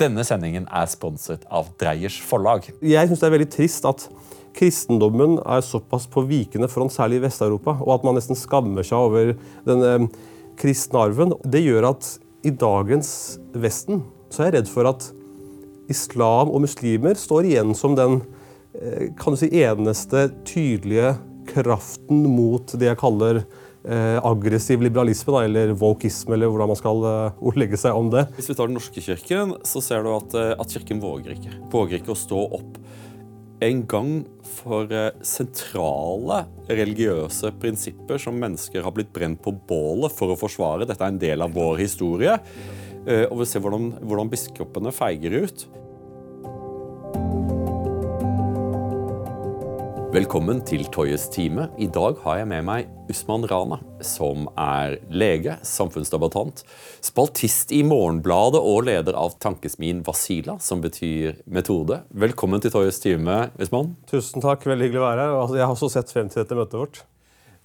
Denne sendingen er sponset av Dreyers forlag. Jeg syns det er veldig trist at kristendommen er såpass på vikende front, særlig i Vest-Europa, og at man nesten skammer seg over den eh, kristne arven. Det gjør at i dagens Vesten så er jeg redd for at islam og muslimer står igjen som den eh, kan du si, eneste tydelige kraften mot det jeg kaller aggressiv liberalisme, da, eller wokisme, eller hvordan man skal eh, ordlegge seg om det. Hvis vi tar den norske kirken, så ser du at, eh, at kirken våger ikke. Våger ikke å stå opp en gang for eh, sentrale religiøse prinsipper som mennesker har blitt brent på bålet for å forsvare. Dette er en del av vår historie. Eh, Og vi ser hvordan, hvordan biskopene feiger ut. Velkommen til Toyes time. I dag har jeg med meg Usman Rana, som er lege, samfunnsdebattant, spaltist i Morgenbladet og leder av tankesmien Vasila, som betyr metode. Velkommen til Toyes time, Usman. Tusen takk, veldig hyggelig å være her. altså, Jeg har også sett frem til dette møtet vårt.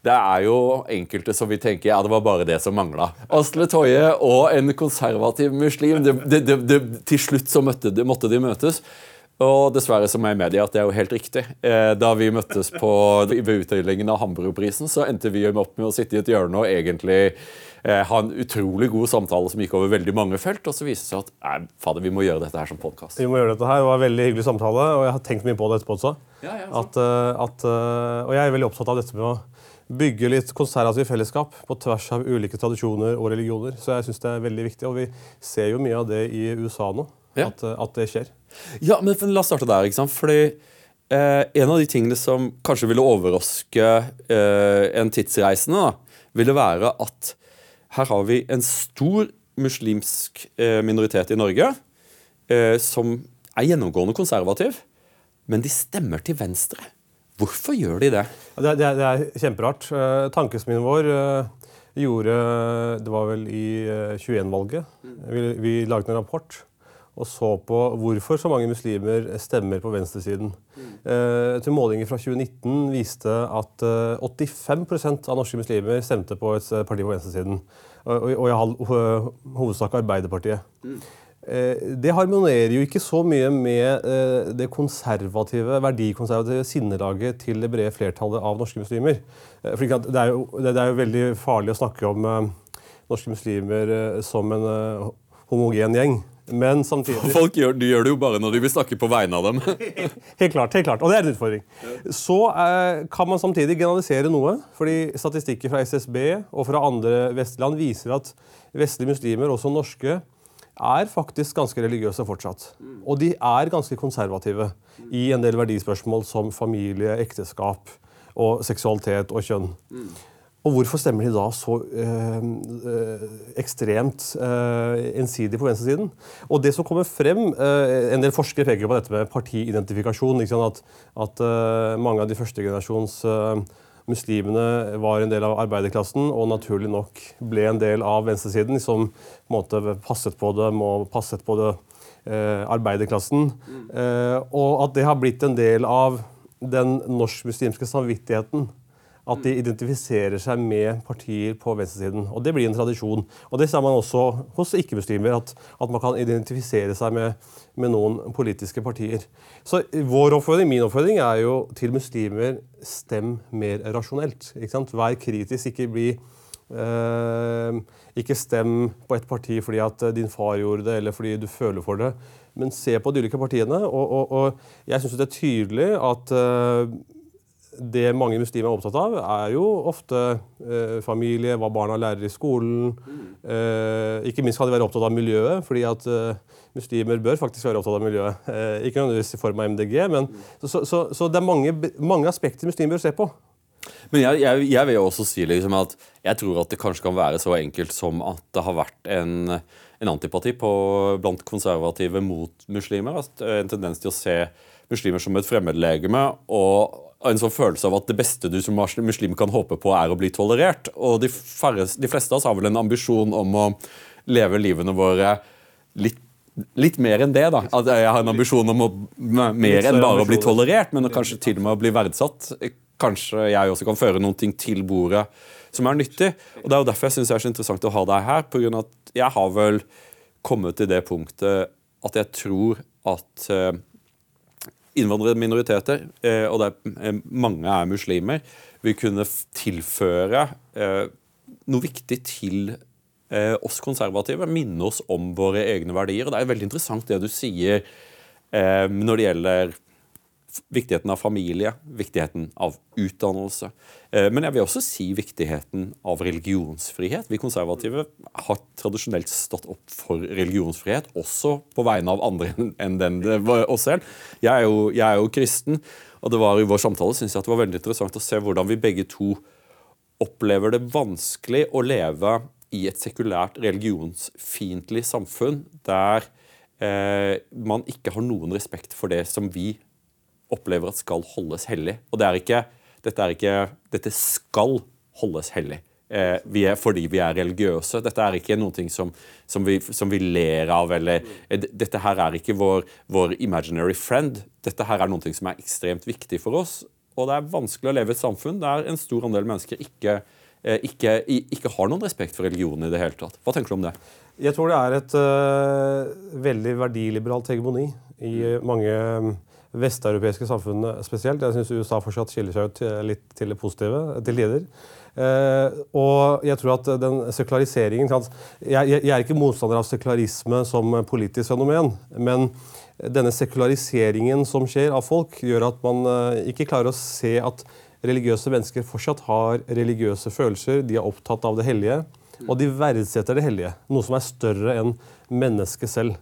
Det er jo enkelte som vil tenke ja, det var bare det som mangla. Asle Toje og en konservativ muslim. Det, det, det, til slutt så møtte, måtte de møtes. Og dessverre så må jeg medgi at det er jo helt riktig. Eh, Da vi møttes på, ved utdelingen av Hamburgerprisen, så endte vi opp med å sitte i et hjørne og egentlig eh, ha en utrolig god samtale som gikk over veldig mange felt. Og så viste det seg at nei, fader, vi må gjøre dette her som podkast. Vi må gjøre dette her. Det var en veldig hyggelig samtale, og jeg har tenkt mye på det etterpå også. Ja, ja, At, eh, at, og jeg er veldig opptatt av dette med å bygge litt konservativ fellesskap på tvers av ulike tradisjoner og religioner. Så jeg synes det er veldig viktig, og vi ser jo mye av det i USA nå. Ja. At, at det skjer. Ja, men La oss starte der. ikke sant? Fordi eh, En av de tingene som kanskje ville overraske eh, en tidsreisende, da, ville være at her har vi en stor muslimsk eh, minoritet i Norge eh, som er gjennomgående konservativ, men de stemmer til venstre. Hvorfor gjør de det? Det, er- det, er- det er kjemperart. Uh, tankesmien vår eh, gjorde Det var vel i 21-valget. Vi, vi laget en rapport og så på hvorfor så mange muslimer stemmer på venstresiden. Eh, til Målinger fra 2019 viste at eh, 85% av norske muslimer stemte på et parti på venstresiden. Og, i hovedsak Arbeiderpartiet. Eh, Det harmonerer jo ikke så mye med eh, det konservative, verdikonservative sinnelaget til det brede flertallet av norske muslimer. Eh, For det, er jo, det er jo veldig farlig å snakke om eh, norske muslimer eh, som en eh, homogen gjeng. Men samtidig Folk gjør, de gjør det jo bare når de vil snakke på vegne av dem. Helt klart, helt klart. Og det er en utfordring. Så eh, kan man samtidig generalisere noe. fordi Statistikker fra SSB og fra andre vestlige land viser at vestlige muslimer, også norske, er faktisk ganske religiøse fortsatt. Og de er ganske konservative i en del verdispørsmål som familie, ekteskap og seksualitet og kjønn. Og hvorfor stemmer de da så øh, øh, ekstremt øh, ensidig på venstresiden? Og det som kommer frem, En del forskere peker på dette med partiidentifikasjon. At, at mange av de førstegenerasjons muslimene var en del av arbeiderklassen og naturlig nok ble en del av venstresiden, som på en måte passet på dem og passet på det, arbeiderklassen. Eh, og at det har blitt en del av den norsk-muslimske samvittigheten. At de identifiserer seg med partier på venstresiden. Og Det blir en tradisjon. Og Det ser man også hos ikke-muslimer, at, at man kan identifisere seg med, med noen politiske partier. Så vår oppfordring, min oppfordring er jo til muslimer stem mer rasjonelt. Vær kritisk, ikke bli eh, Ikke stem på et parti fordi at din far gjorde det, eller fordi du føler for det. Men se på de ulike partiene. Og, og, og jeg syns det er tydelig at eh, det mange muslimer er opptatt av, er jo ofte eh, familie, hva barna lærer i skolen. Eh, ikke minst kan de være opptatt av miljøet, fordi at eh, muslimer bør faktisk være opptatt av miljøet. Eh, ikke nødvendigvis i form av MDG, men så, så, så det er mange, mange aspekter muslimer bør se på. Men jeg, jeg, jeg vil jo også si liksom at jeg tror at det kanskje kan være så enkelt som at det har vært en, en antipati på, blant konservative mot muslimer. At, eh, en tendens til å se muslimer som et fremmedlegeme. Og en sånn følelse av at det beste du som muslim kan håpe på, er å bli tolerert. Og de, færrest, de fleste av oss har vel en ambisjon om å leve livene våre litt Litt mer enn det, da. At jeg har en ambisjon om å mer enn bare å bli tolerert, men kanskje til og med å bli verdsatt. Kanskje jeg også kan føre noen ting til bordet som er nyttig. Og Det er jo derfor jeg synes det er så interessant å ha deg her. På grunn av at jeg har vel kommet til det punktet at jeg tror at eh, innvandrerminoriteter, eh, og det er, eh, mange er muslimer, vil kunne tilføre eh, noe viktig til oss konservative. Minne oss om våre egne verdier. Og det er veldig interessant det du sier når det gjelder viktigheten av familie, viktigheten av utdannelse. Eh, Men jeg vil også si viktigheten av religionsfrihet. Vi konservative har tradisjonelt stått opp for religionsfrihet, også på vegne av andre enn- den det var oss selv. Jeg er jo, jeg er jo kristen, og det var i vår samtale synes jeg at det var veldig interessant å se hvordan vi begge to opplever det vanskelig å leve i et sekulært religionsfiendtlig samfunn der eh, man ikke har noen respekt for det som vi opplever at skal holdes hellig. Og det er ikke, dette, er ikke, dette skal holdes hellig. Eh, vi er, fordi vi er religiøse. Dette er ikke noe som, som, vi, som vi ler av. Eller, eh, dette her er ikke vår, vår imaginary friend. Dette her er noe som er ekstremt viktig for oss. Og det er vanskelig å leve i et samfunn der en stor andel mennesker ikke, eh, ikke, ikke har noen respekt for religionen i det hele tatt. Hva tenker du om det? Jeg tror det er et uh, veldig verdiliberalt hegemoni i øh, mange vesteuropeiske samfunn spesielt. Jeg syns USA fortsatt skiller seg ut litt til det positive til tider. Eh, og jeg tror at den sekulariseringen jeg, jeg, jeg er ikke motstander av sekularisme som politisk fenomen, men denne sekulariseringen som skjer av folk, gjør at man eh, ikke klarer å se at religiøse mennesker fortsatt har religiøse følelser, de er opptatt av det hellige. Og de verdsetter det hellige, noe som er større enn mennesket selv.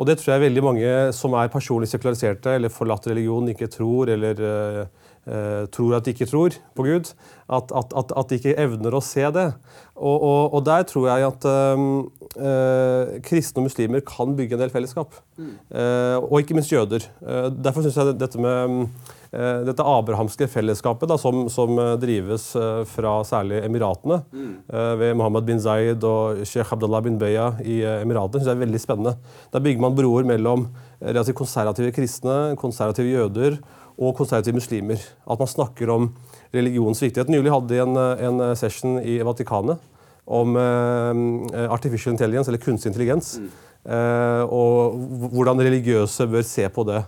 Og det tror jeg veldig mange som er personlig sekulariserte eller forlatt religion, ikke tror, eller eh, tror at de ikke tror på Gud, at, at, at, at de ikke evner å se det. Og, og, og der tror jeg at um, uh, kristne og muslimer kan bygge en del fellesskap. Eh, og ikke minst jøder. Derfor syns jeg dette med dette abrahamske fellesskapet da, som, som eh, drives eh, fra særlig Emiratene, mm. ved Mohammed bin Zayed og Sheikh Abdullah bin Beya i eh, Emiratene, synes jeg er veldig spennende. Der bygger man broer mellom eh, relativt konservative kristne, konservative jøder og konservative muslimer. At man snakker om religionens viktighet. Nylig hadde de en, eh, en session i Vatikanet om eh, artificial intelligence, eller kunstig intelligens. Eh, og hvordan religiøse bør se på det.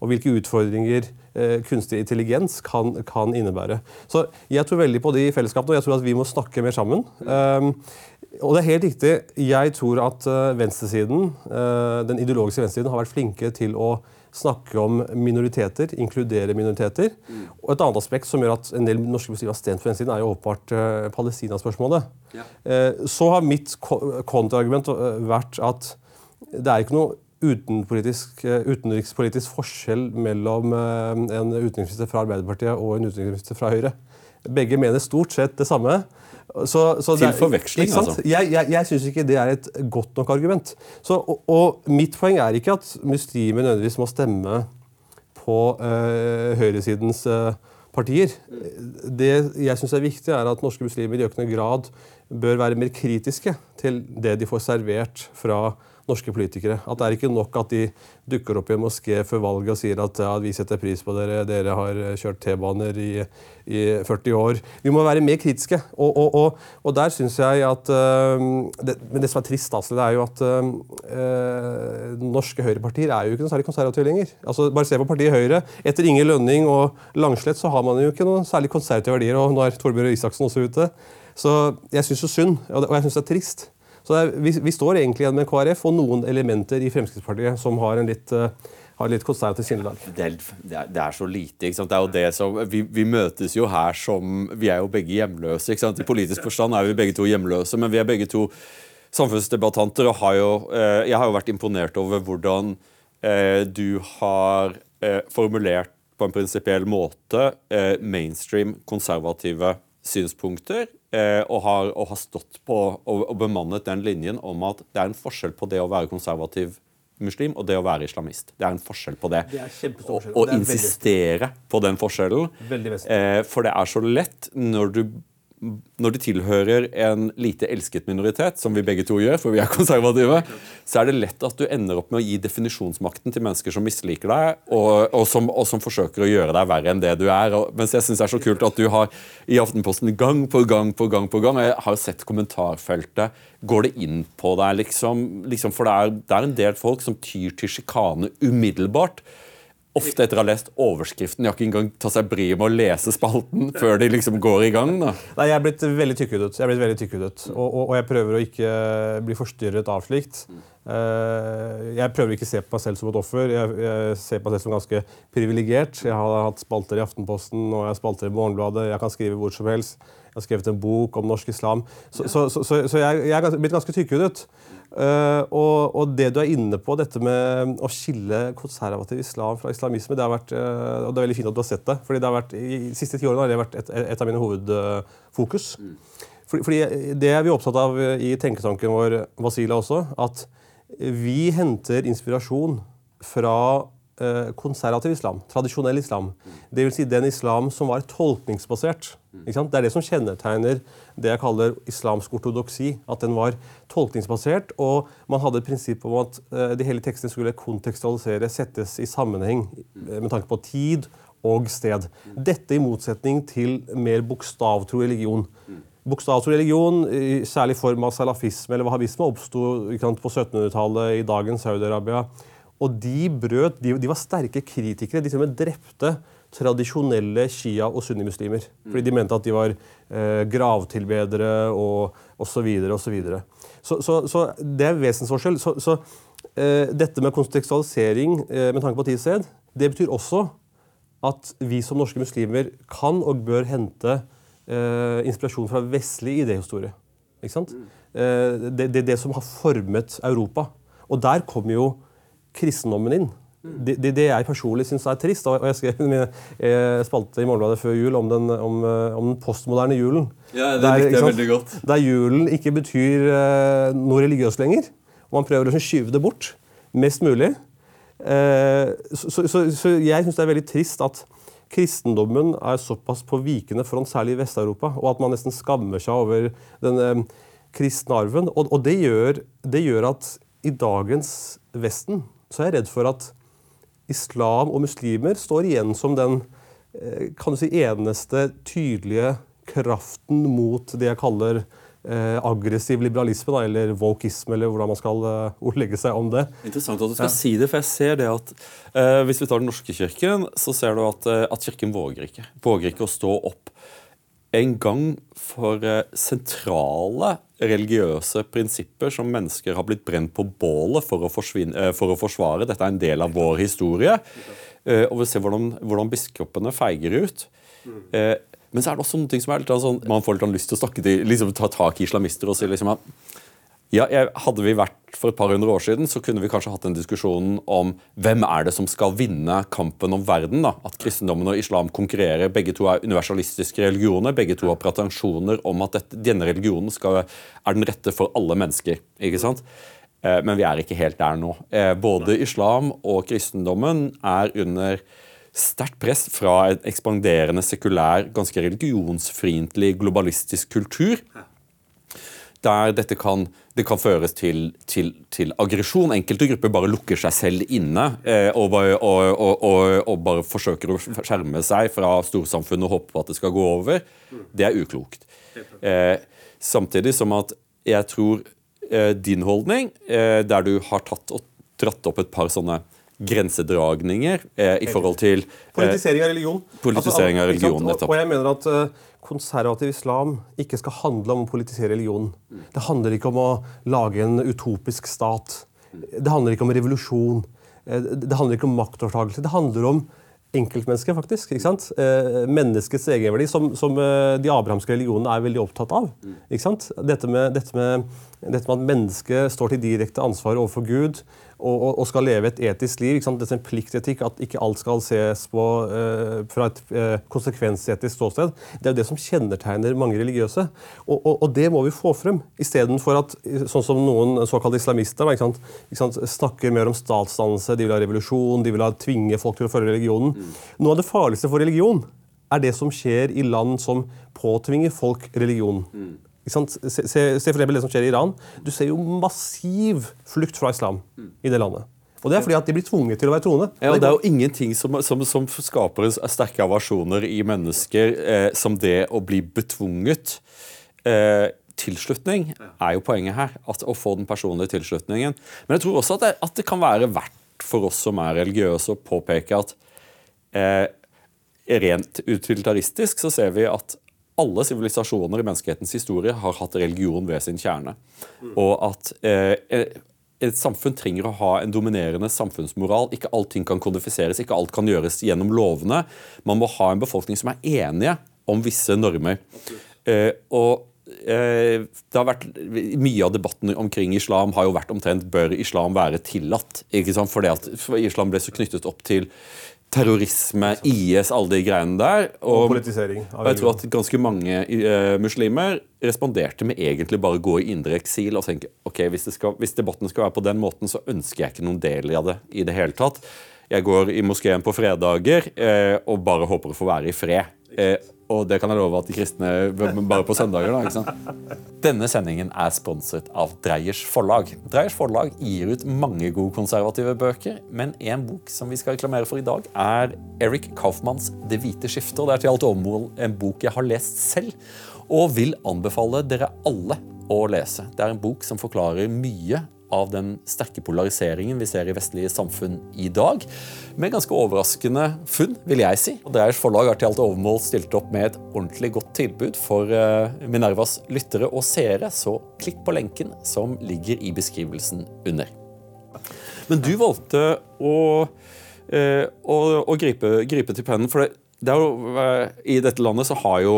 Og hvilke utfordringer eh, kunstig intelligens kan, kan innebære. Så jeg tror veldig på de fellesskapene, og jeg tror at vi må snakke mer sammen. Eh, og det er helt riktig. Jeg tror at eh, venstresiden, eh, den ideologiske venstresiden har vært flinke til å snakke om minoriteter, inkludere minoriteter. Og et annet aspekt som gjør at en del norske muslimer har stemt på venstresiden, er jo åpenbart uh, Palestina-spørsmålet. Eh, så har mitt ko- kontraargument eh, vært at det er ikke noe eh, utenrikspolitisk forskjell mellom eh, en utenriksminister fra Arbeiderpartiet og en utenriksminister fra Høyre. Begge mener stort sett det samme. Så, så Til er- forveksling, altså. Jeg, jeg, jeg syns ikke det er et godt nok argument. Så, og, og mitt poeng er ikke at muslimer nødvendigvis må stemme på øh, høyresidens øh, partier. Det jeg syns er viktig, er at norske muslimer i økende grad bør være mer kritiske til det de får servert fra norske politikere. At det er ikke nok at de dukker opp i en moské før valget og sier at ja, vi setter pris på dere, dere har eh, kjørt T-baner i, i 40 år. Vi må være mer kritiske. Og, og, og, og der syns jeg at eh, det, Men det som er trist, altså, det er jo at eh, norske høyrepartier er jo ikke noe særlig konservative lenger. Altså, bare se på partiet Høyre. Etter Inge Lønning og Langslett så har man jo ikke noen særlig konservative verdier. Og nå er Torbjørn Isaksen også ute. Så jeg syns jo synd, og jeg syns det er trist. Så er, vi, vi står egentlig igjen med KrF og noen elementer i Fremskrittspartiet som har en litt, eh, har litt konservativt sinnelag. Det det er så lite. ikke sant? Det er jo det som, vi, vi møtes jo her som Vi er jo begge hjemløse. ikke sant? I politisk forstand er vi begge to hjemløse, men vi er begge to samfunnsdebattanter. og har jo, eh, Jeg har jo vært imponert over hvordan eh, du har eh, formulert på en prinsipiell måte eh, mainstream konservative synspunkter. Eh, og, har, og har stått på og, og bemannet den linjen om at det er en forskjell på det å være konservativ muslim og det å være islamist. Det er en forskjell på det. Det Og, forskjell, og det er veldig insistere på den forskjellen. Eh, for det er så lett når du når de tilhører en lite elsket minoritet, som vi begge to gjør, for vi er konservative, så er det lett at du ender opp med å gi definisjonsmakten til mennesker som misliker deg, og, og, som, og som, forsøker å gjøre deg verre enn det du er. Og, mens jeg syns det er så kult at du har i Aftenposten gang på gang på gang på gang, jeg har sett kommentarfeltet Går det inn på deg, liksom? liksom for det er, det er en del folk som tyr til sjikane umiddelbart ofte etter å ha lest overskriften. Jeg har ikke engang tatt seg bryet med å lese spalten før de liksom går i gang. da. Nei, Jeg er blitt veldig tykkhudet. Jeg er blitt veldig tykkhudet. Og, og, og, jeg prøver å ikke bli forstyrret av slikt. Uh, jeg prøver ikke å se på meg selv som et offer. Jeg, jeg ser på meg selv som ganske privilegert. Jeg har hatt spalter i Aftenposten og jeg har spalter i Morgenbladet. Jeg kan skrive hvor som helst. Jeg har skrevet en bok om norsk islam. Så, så, så, så jeg, jeg, er blitt ganske tykkhudet. Uh, og, og, det du er inne på, dette med å skille konservativ islam fra islamisme, det har vært, uh, og det er veldig fint at du har sett det. fordi det har vært, I de siste ti årene har det vært et, et av mine hovedfokus. Mm. Fordi, fordi, Det er vi opptatt av i tenketanken vår, Vasila også, at vi henter inspirasjon fra konservativ islam, tradisjonell islam. det Dvs. Si den islam som var tolkningsbasert. Det er det som kjennetegner det jeg kaller islamsk ortodoksi. At den var tolkningsbasert, og man hadde et prinsipp om at eh, de hele tekstene skulle kontekstualiseres, settes i sammenheng eh, med tanke på tid og sted. Dette i motsetning til mer bokstavtro religion. Bokstavtro religion, særlig form av salafisme eller wahhabisme, oppsto på 1700-tallet i dagens Saudi-Arabia. Og de brøt, de, de, var sterke kritikere. De til og med drepte tradisjonelle shia- og sunnimuslimer. Fordi de mente at de var eh, gravtilbedere og osv. og Så, så, så det er vesensforskjell. Så, så eh, dette med kontekstualisering eh, med tanke på tidssted, det betyr også at vi som norske muslimer kan og bør hente eh, inspirasjon fra vestlig idéhistorie. Ikke sant? Eh, det, det, det som har formet Europa. Og der kommer jo kristendommen inn. Det, det, det, jeg personlig syns er trist, og jeg skrev en eh, spalte i Morgenbladet før jul om den, om, eh, om den postmoderne julen. Ja, det likte jeg veldig godt. Der julen ikke betyr uh, noe religiøst lenger. Og man prøver å skyve det bort mest mulig. Så, så, så, så, jeg syns det er veldig trist at kristendommen er såpass på vikende front, særlig i Vest-Europa, og at man nesten skammer seg over den uh, kristne arven. Og, og det, gjør, det gjør at i dagens Vesten så er jeg redd for at islam og muslimer står igjen som den eh, kan du si, eneste tydelige kraften mot det jeg kaller eh, aggressiv liberalisme, da, eller wokisme, eller hvordan man skal eh, ordlegge seg om det. Interessant at du skal ja. si det, for jeg ser det at eh, hvis vi tar Den norske kirken, så ser du at, uh, at kirken våger ikke. Våger ikke å stå opp en gang for sentrale religiøse prinsipper som mennesker har blitt brent på bålet for å, eh, for å forsvare. Dette er en del av vår historie. Eh, og vi ser hvordan, hvordan biskopene feiger ut. Eh, men så er det også noe som er litt sånn, man får litt lyst til å snakke til, liksom, ta tak i islamister og si liksom at ja, jeg, Hadde vi vært for et par hundre år siden, så kunne vi kanskje hatt en diskusjon om hvem er det som skal vinne kampen om verden. da. At kristendommen og islam konkurrerer. Begge to er universalistiske religioner. Begge to har pretensjoner om at dette, denne religionen skal, er den rette for alle mennesker. ikke sant? Eh, men vi er ikke helt der nå. Eh, både islam og kristendommen er under sterkt press fra en ekspanderende sekulær, ganske religionsfiendtlig globalistisk kultur der dette kan, det kan føres til, til, til, aggresjon. Enkelte grupper bare lukker seg selv inne eh, og, bare, og, og, og, bare forsøker å skjerme seg fra storsamfunnet og håpe på at det skal gå over. Det er uklokt. Eh, samtidig som at jeg tror eh, din holdning, eh, der du har tatt og dratt opp et par sånne grensedragninger eh, i forhold til eh, Politisering av religion. Politisering av religion, nettopp. Og jeg mener at konservativ islam ikke skal handle om å politisere religionen. Det handler ikke om å lage en utopisk stat. Det handler ikke om revolusjon. Eh, det handler ikke om maktovertakelse. Det handler om enkeltmennesket, faktisk. ikke sant? Eh, menneskets egenverdi, som, som eh, de abrahamske religionene er veldig opptatt av. ikke sant? Dette med, dette med, dette med at mennesket står til direkte ansvar overfor Gud og, og, skal leve et etisk liv. Ikke sant? Det er en pliktetikk, at ikke alt skal ses på uh, fra et uh, konsekvensetisk ståsted. Det er jo det som kjennetegner mange religiøse. Og, og, og det må vi få frem, istedenfor at sånn som noen såkalte islamister ikke sant? Ikke sant? snakker mer om statsdannelse, de vil ha revolusjon, de vil ha tvinge folk til å følge religionen. Mm. Noe av det farligste for religion er det som skjer i land som påtvinger folk religion. Sant? Se, se, se for eksempel det som skjer i Iran. Du ser jo massiv flukt fra islam i det landet. Og det er fordi at de blir tvunget til å være troende. Ja, og Det er jo ingenting som, som, som skaper sterke avasjoner i mennesker eh, som det å bli betvunget. Eh, tilslutning er jo poenget her. At, å få den personlige tilslutningen. Men jeg tror også at det, at det kan være verdt for oss som er religiøse, å påpeke at eh, rent utilitaristisk så ser vi at alle sivilisasjoner i menneskehetens historie har hatt religion ved sin kjerne. Og at eh, et samfunn trenger å ha en dominerende samfunnsmoral. Ikke allting kan kodifiseres, ikke alt kan gjøres gjennom lovene. Man må ha en befolkning som er enige om visse normer. Eh, og eh, det har vært, Mye av debatten omkring islam har jo vært omtrent bør islam være tillatt. ikke sant? Fordi at islam ble så knyttet opp til terrorisme, IS, alle de greiene der. Og, og politisering. Og jeg tror at ganske mange uh, muslimer responderte med egentlig bare å gå i indre eksil og tenke ok, hvis, skal, hvis, debatten skal være på den måten, så ønsker jeg ikke noen del av det i det hele tatt. Jeg går i moskeen på fredager uh, og bare håper å få være i fred. Uh, og det kan jeg love at de kristne bare på søndager. da, ikke sant? Denne sendingen er sponset av Dreyers forlag. Dreyers forlag gir ut mange gode konservative bøker, men en bok som vi skal reklamere for i dag, er Eric Kaufmanns 'Det hvite skiftet'. og Det er til alt overmål en bok jeg har lest selv, og vil anbefale dere alle å lese. Det er en bok som forklarer mye av den sterke polariseringen vi ser i vestlige samfunn i dag. Med ganske overraskende funn, vil jeg si. Dreyers forlag har til alt overmål stilt opp med et ordentlig godt tilbud for uh, Minervas lyttere og seere, så klikk på lenken som ligger i beskrivelsen under. Men du valgte å, uh, å, å gripe, gripe, til pennen, for det, det jo, uh, i dette landet så har jo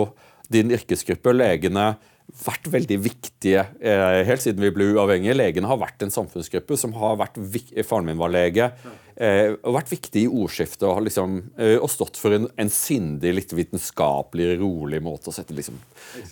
din yrkesgruppe, legene, vært veldig viktige eh, helt siden vi ble uavhengige. Legene har vært en samfunnsgruppe som har vært Faren min var lege. Eh, og vært viktig i ordskiftet og, liksom, eh, og stått for en, en, sindig, litt vitenskapelig, rolig måte å sette liksom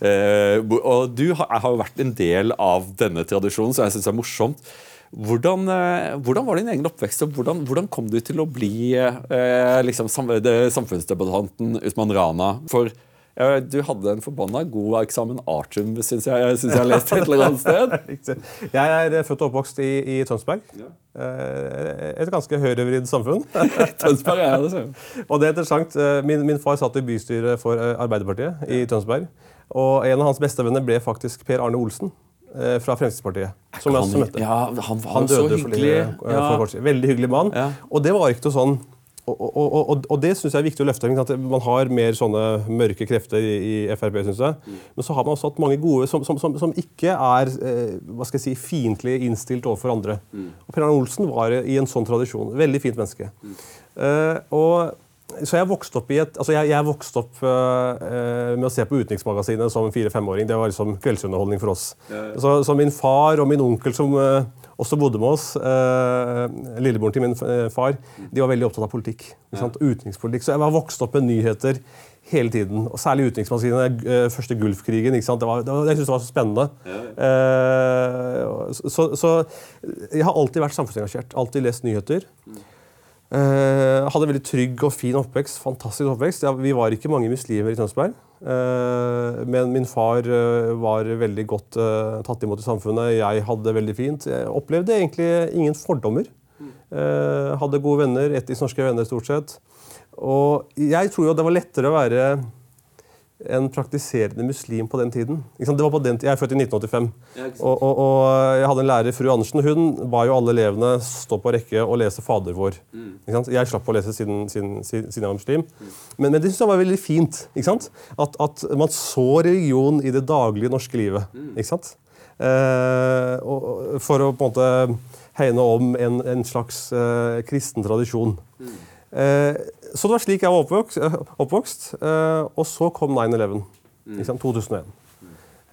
eh, Og du har, har, jo vært en del av denne tradisjonen, som jeg syns er morsomt. Hvordan, eh, hvordan, var din egen oppvekst, og hvordan, hvordan kom du til å bli eh, liksom, samfunnsdebattanten Usman Rana? For du hadde en forbanna god eksamen artium, syns jeg, synes jeg har lest et eller annet sted. jeg er født og oppvokst i, i Tønsberg. Ja. Eh, et ganske høyrevridd samfunn. Tønsberg er det, Og det er interessant. Eh, min, min, far satt i bystyret for eh, Arbeiderpartiet i Tønsberg. Og en av hans bestevenner ble faktisk Per Arne Olsen fra Fremskrittspartiet. Som jeg også møtte. Ja, han var han så hyggelig. For, ja. Veldig hyggelig mann. Og det var ikke noe sånn og, og, og, og, det syns jeg er viktig å løfte. At man har mer sånne mørke krefter i, i Frp. Synes jeg. Mm. Men så har man også hatt mange gode som, som, som, som ikke er eh, hva skal jeg si, fiendtlig innstilt overfor andre. Mm. Og Per Arne Olsen var i en sånn tradisjon. Veldig fint menneske. Mm. Eh, og så jeg vokste opp i et, altså jeg, jeg vokste opp eh, med å se på Utenriksmagasinet som fire-femåring. Det var liksom kveldsunderholdning for oss. Ja, ja. Så, så, min far og min onkel som uh, også bodde med oss, Eh, lillebroren til min far, de var veldig opptatt av politikk. Ja. Utenrikspolitikk. Så jeg var vokst opp med nyheter hele tiden. Og særlig Utenriksmagasinet. første Gulfkrigen. ikke sant? Det var, det var, jeg syntes det var så spennende. Så, så, jeg har alltid vært samfunnsengasjert. Alltid lest nyheter. Mm. Uh, hadde en veldig trygg og fin oppvekst. fantastisk oppvekst. Ja, vi var ikke mange muslimer i Tønsberg. Uh, men min far uh, var veldig godt tatt imot i samfunnet. Jeg hadde det veldig fint. Jeg opplevde egentlig ingen fordommer. hadde gode venner, etnisk norske venner stort sett. Og jeg tror jo det var lettere å være en praktiserende muslim på den tiden. Det var på den Jeg er født i 1985. Og, og, og, jeg hadde en lærer, fru Andersen. Hun ba jo alle elevene stå på rekke og lese Fader vår. Mm. Jeg slapp å lese siden, siden, siden jeg var muslim. Mm. Men, men, det synes jeg var veldig fint. At, at, man så religion i det daglige norske livet. Mm. Eh, for å på en måte hegne om en, en slags eh, kristen tradisjon. Mm. Eh, så det var slik jeg var oppvokst. Eh, oppvokst eh, og så kom 9-11. Liksom, 2001.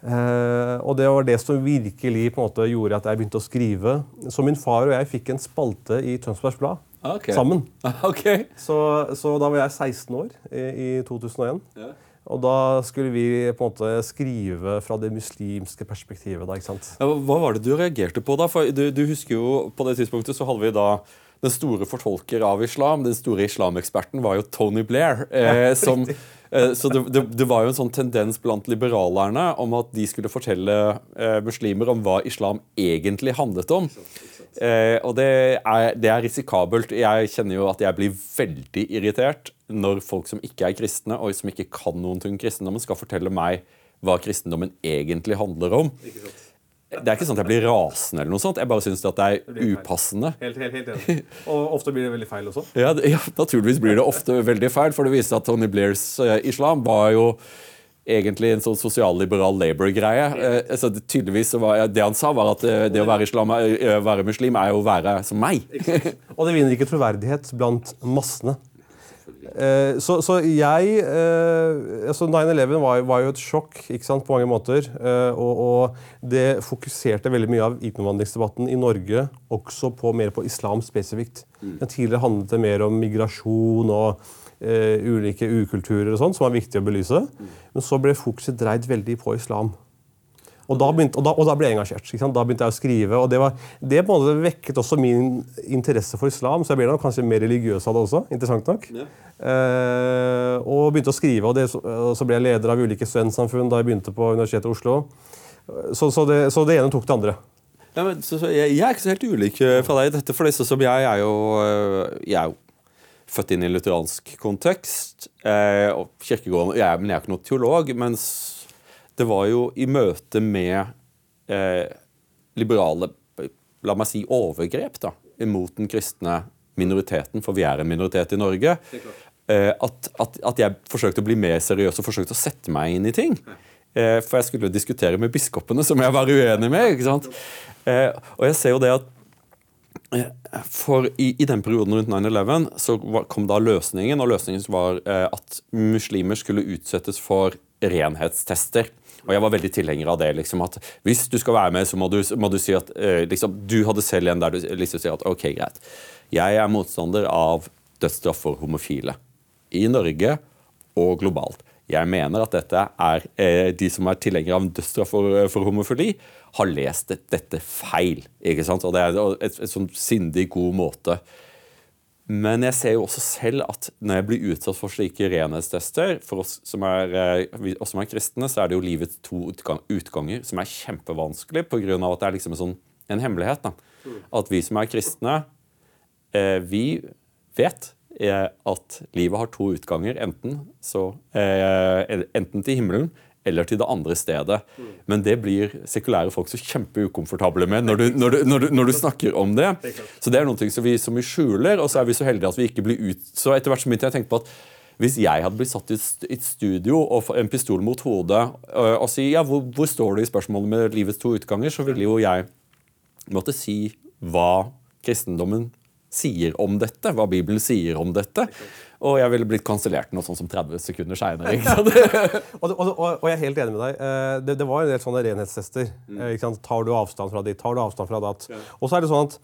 Uh, og det var det som virkelig på en måte gjorde at jeg begynte å skrive. Så min far og jeg fikk en spalte i Tønsbergs Blad okay. sammen. Okay. Så, så, da var jeg 16 år i, i 2001. Yeah. Og da skulle vi på en måte skrive fra det muslimske perspektivet. Da, ikke sant? Hva var det du reagerte på da? For du, du husker jo På det tidspunktet så hadde vi da den store fortolker av islam, den store islameksperten, var jo Tony Blair. Eh, som, Eh, så det, det, det, var jo en sånn tendens blant liberalerne om at de skulle fortelle eh, muslimer om hva islam egentlig handlet om. Eh, og det er, det er, risikabelt. Jeg kjenner jo at jeg blir veldig irritert når folk som ikke er kristne, og som ikke kan noen ting om kristendommen, skal fortelle meg hva kristendommen egentlig handler om. Det er ikke sånn at jeg blir rasende, eller noe sånt. Jeg bare syns det er upassende. Helt, helt, helt enig. Og ofte blir det veldig feil også. Ja, ja, naturligvis blir det ofte veldig feil, for det viser at Tony Blairs uh, islam var jo egentlig en sånn sosialliberal Labour-greie. Uh, så det, tydeligvis var, det han sa, var at uh, det å være, islam, være muslim er jo å være som meg. Og det vinner ikke troverdighet blant massene. Eh, så, så, jeg eh, altså 9-11 var, var, jo et sjokk ikke sant, på mange måter. Eh, og, og, det fokuserte veldig mye av innvandringsdebatten i Norge også på, mer på islam spesifikt. Mm. Tidligere handlet det mer om migrasjon og ulike ukulturer og sånt, som var viktig å belyse. Mm. Men så ble fokuset dreid veldig på islam. Og da, begynte, og, da, og da, ble jeg engasjert. Da begynte jeg å skrive. og Det, var, det på en måte vekket også min interesse for islam, så jeg ble kanskje mer religiøs av det også. interessant nok. Ja. Eh, og begynte å skrive, og, det, så ble jeg leder av ulike studentsamfunn da jeg begynte på Universitetet i Oslo. Så, så, det, så det, ene tok det andre. Ja, men, så, jeg, jeg, er ikke så helt ulik eh, fra deg i dette, for det, som jeg er jo, eh, jeg er jo født inn i en lutheransk kontekst. Eh, og kirkegården, jeg, men jeg er ikke noen teolog. mens det var jo i møte med eh, liberale la meg si overgrep da, mot den kristne minoriteten, for vi er en minoritet i Norge, eh, at, at, at, jeg forsøkte å bli mer seriøs og forsøkte å sette meg inn i ting. Eh, for jeg skulle diskutere med biskopene, som jeg var uenig med. ikke sant? Eh, og jeg ser jo det at eh, for i, i, den perioden rundt 9-11 så kom da løsningen, og løsningen var eh, at muslimer skulle utsettes for renhetstester. Og jeg var veldig tilhenger av det. liksom at Hvis du skal være med, så må du, må du si at eh, liksom, Du hadde selv en der du liksom sier at ok, greit. Jeg er motstander av dødsstraff for homofile. I Norge og globalt. Jeg mener at dette er eh, de som er tilhengere av dødsstraff for, for, homofili, har lest dette feil. ikke sant? Og det er et sånn sindig god måte men jeg ser jo også selv at når jeg blir utsatt for slike renhetstester For oss som er, eh, oss som er kristne, så er det jo livets to utganger som er kjempevanskelig pga. at det er liksom en, sånn, en hemmelighet. Da. At vi som er kristne, eh, vi vet eh, at livet har to utganger. Enten, så, enten til himmelen eller til det andre stedet. Men det blir sekulære folk så kjempeukomfortable med når du, når, du, når, du, når du, snakker om det. Så det er noe som vi, som vi skjuler, og så er vi så heldige at vi ikke blir ut... Så etter hvert så begynte jeg å tenke på at hvis jeg hadde blitt satt i et studio og en pistol mot hodet og, og si ja, hvor, hvor står du i spørsmålet med livets to utganger, så ville jo jeg måtte si hva kristendommen sier om dette, hva Bibelen sier om dette. Og jeg ville blitt kansellert noe sånn som 30 sekunder seinere. og, og, og, jeg er helt enig med deg. Eh, det, det var en del sånne renhetstester. Mm. Eh, tar du avstand fra ditt? Tar du avstand fra datt? Ja. Og så er det sånn at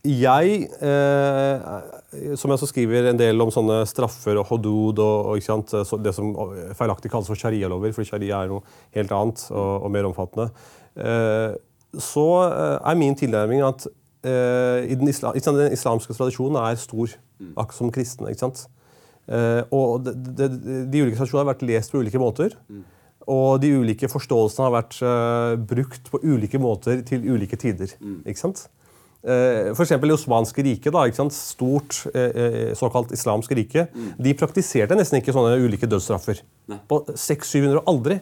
jeg, eh, som jeg også skriver en del om sånne straffer og hodud og, og det som feilaktig kalles for sharialover, fordi sharia er noe helt annet og, og mer omfattende, eh, så eh, er min tilnærming at i den, islam, den, islamske tradisjonen er stor, mm. akkurat som kristne. ikke sant? Uh, og de, de, de, ulike tradisjonene har vært lest på ulike måter. Mm. Og de ulike forståelsene har vært uh, brukt på ulike måter til ulike tider. Mm. ikke sant? Uh, eksempel Det osmanske riket, da, ikke sant? stort såkalt islamsk rike, mm. de praktiserte nesten ikke sånne ulike dødsstraffer. På 600-700 aldri.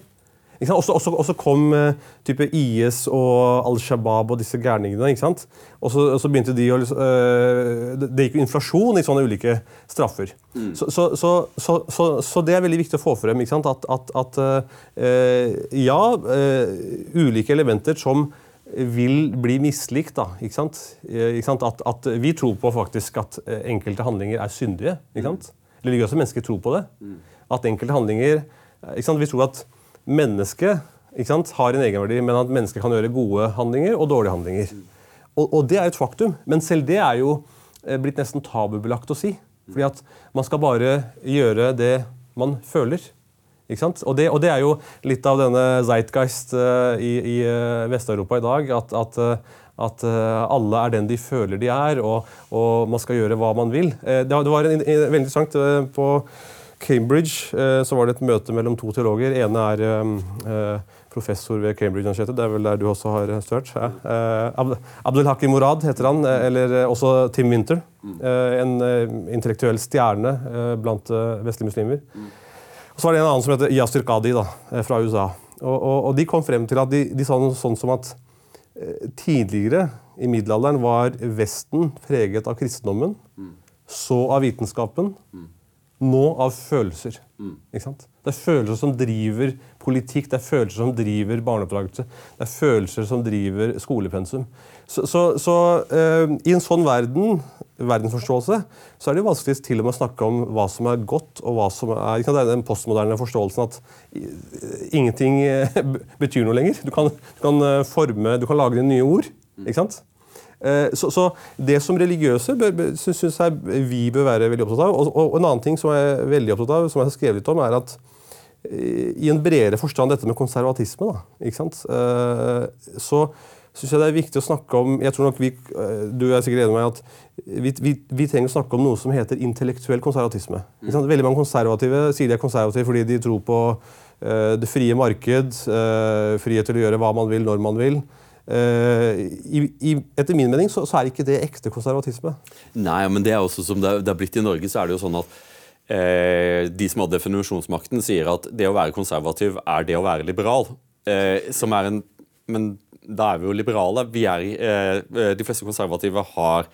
Og så kom uh, type IS og Al Shabaab og disse gærningene. ikke sant? Og så, begynte de å uh, Det gikk jo inflasjon i sånne ulike straffer. Mm. Så, så, så, det er veldig viktig å få frem. At, at, at uh, ja, ulike elementer som vil bli mislikt. Da, ikke sant? Ikke sant? At, at, vi tror på faktisk at enkelte handlinger er syndige. Ikke sant? Religiøse mennesker tror på det. Mm. At enkelte handlinger ikke sant? Vi tror at mennesket sant, har en egenverdi, men at mennesket kan gjøre gode handlinger og dårlige handlinger. Og, og, det er et faktum. Men selv det er jo eh, blitt nesten tabubelagt å si. Fordi at man skal bare gjøre det man føler. Og det, og, det, er jo litt av denne Zeitgeist uh, i, i uh, Vest-Europa i dag. At, at, at, alle er den de føler de er, og, og, man skal gjøre hva man vil. det, det var en, en, veldig interessant på Cambridge eh, så var det et møte mellom to teologer. ene er eh, professor ved Cambridge-universitetet. Det er vel der du også har studert? Ja. Eh, Abdel Morad heter han, eh, eller eh, også Tim Winter. Eh, en intellektuell stjerne blant vestlige muslimer. Og så var det en annen som heter Yasir Qadi da, fra USA. Og, de kom frem til at de, de sa noe sånn som at tidligere i middelalderen var Vesten preget av kristendommen, så av vitenskapen, nå av følelser. Det er følelser som driver politikk, det er følelser som driver barneoppdragelse. Det er følelser som driver skolepensum. Så, så, så uh, i en sånn verden, verdensforståelse så er det vanskelig til og med å snakke om hva som er godt, og hva som er Det er den postmoderne forståelsen at ingenting eh, betyr noe lenger. Du kan, du kan eh, forme, du kan lage nye ord. ikke sant? Så, så, det som religiøse syns jeg vi bør være veldig opptatt av. Og, og, en annen ting som jeg er veldig opptatt av, som jeg har skrevet litt om, er at i en bredere forstand dette med konservatisme. Da, ikke sant? Så syns jeg det er viktig å snakke om jeg tror nok vi, Du er sikkert enig med meg at vi, vi, vi, trenger å snakke om noe som heter intellektuell konservatisme. Veldig mange konservative sier de er konservative fordi de tror på det frie marked, frihet til å gjøre hva man vil, når man vil. Uh, i, i, etter min mening så, så, er ikke det ekte konservatisme. Nei, men det er også som det, det er blitt i Norge, så er det jo sånn at de som har definisjonsmakten, sier at det å være konservativ er det å være liberal. som er en, men da er vi jo liberale. Vi er, eh, de fleste konservative har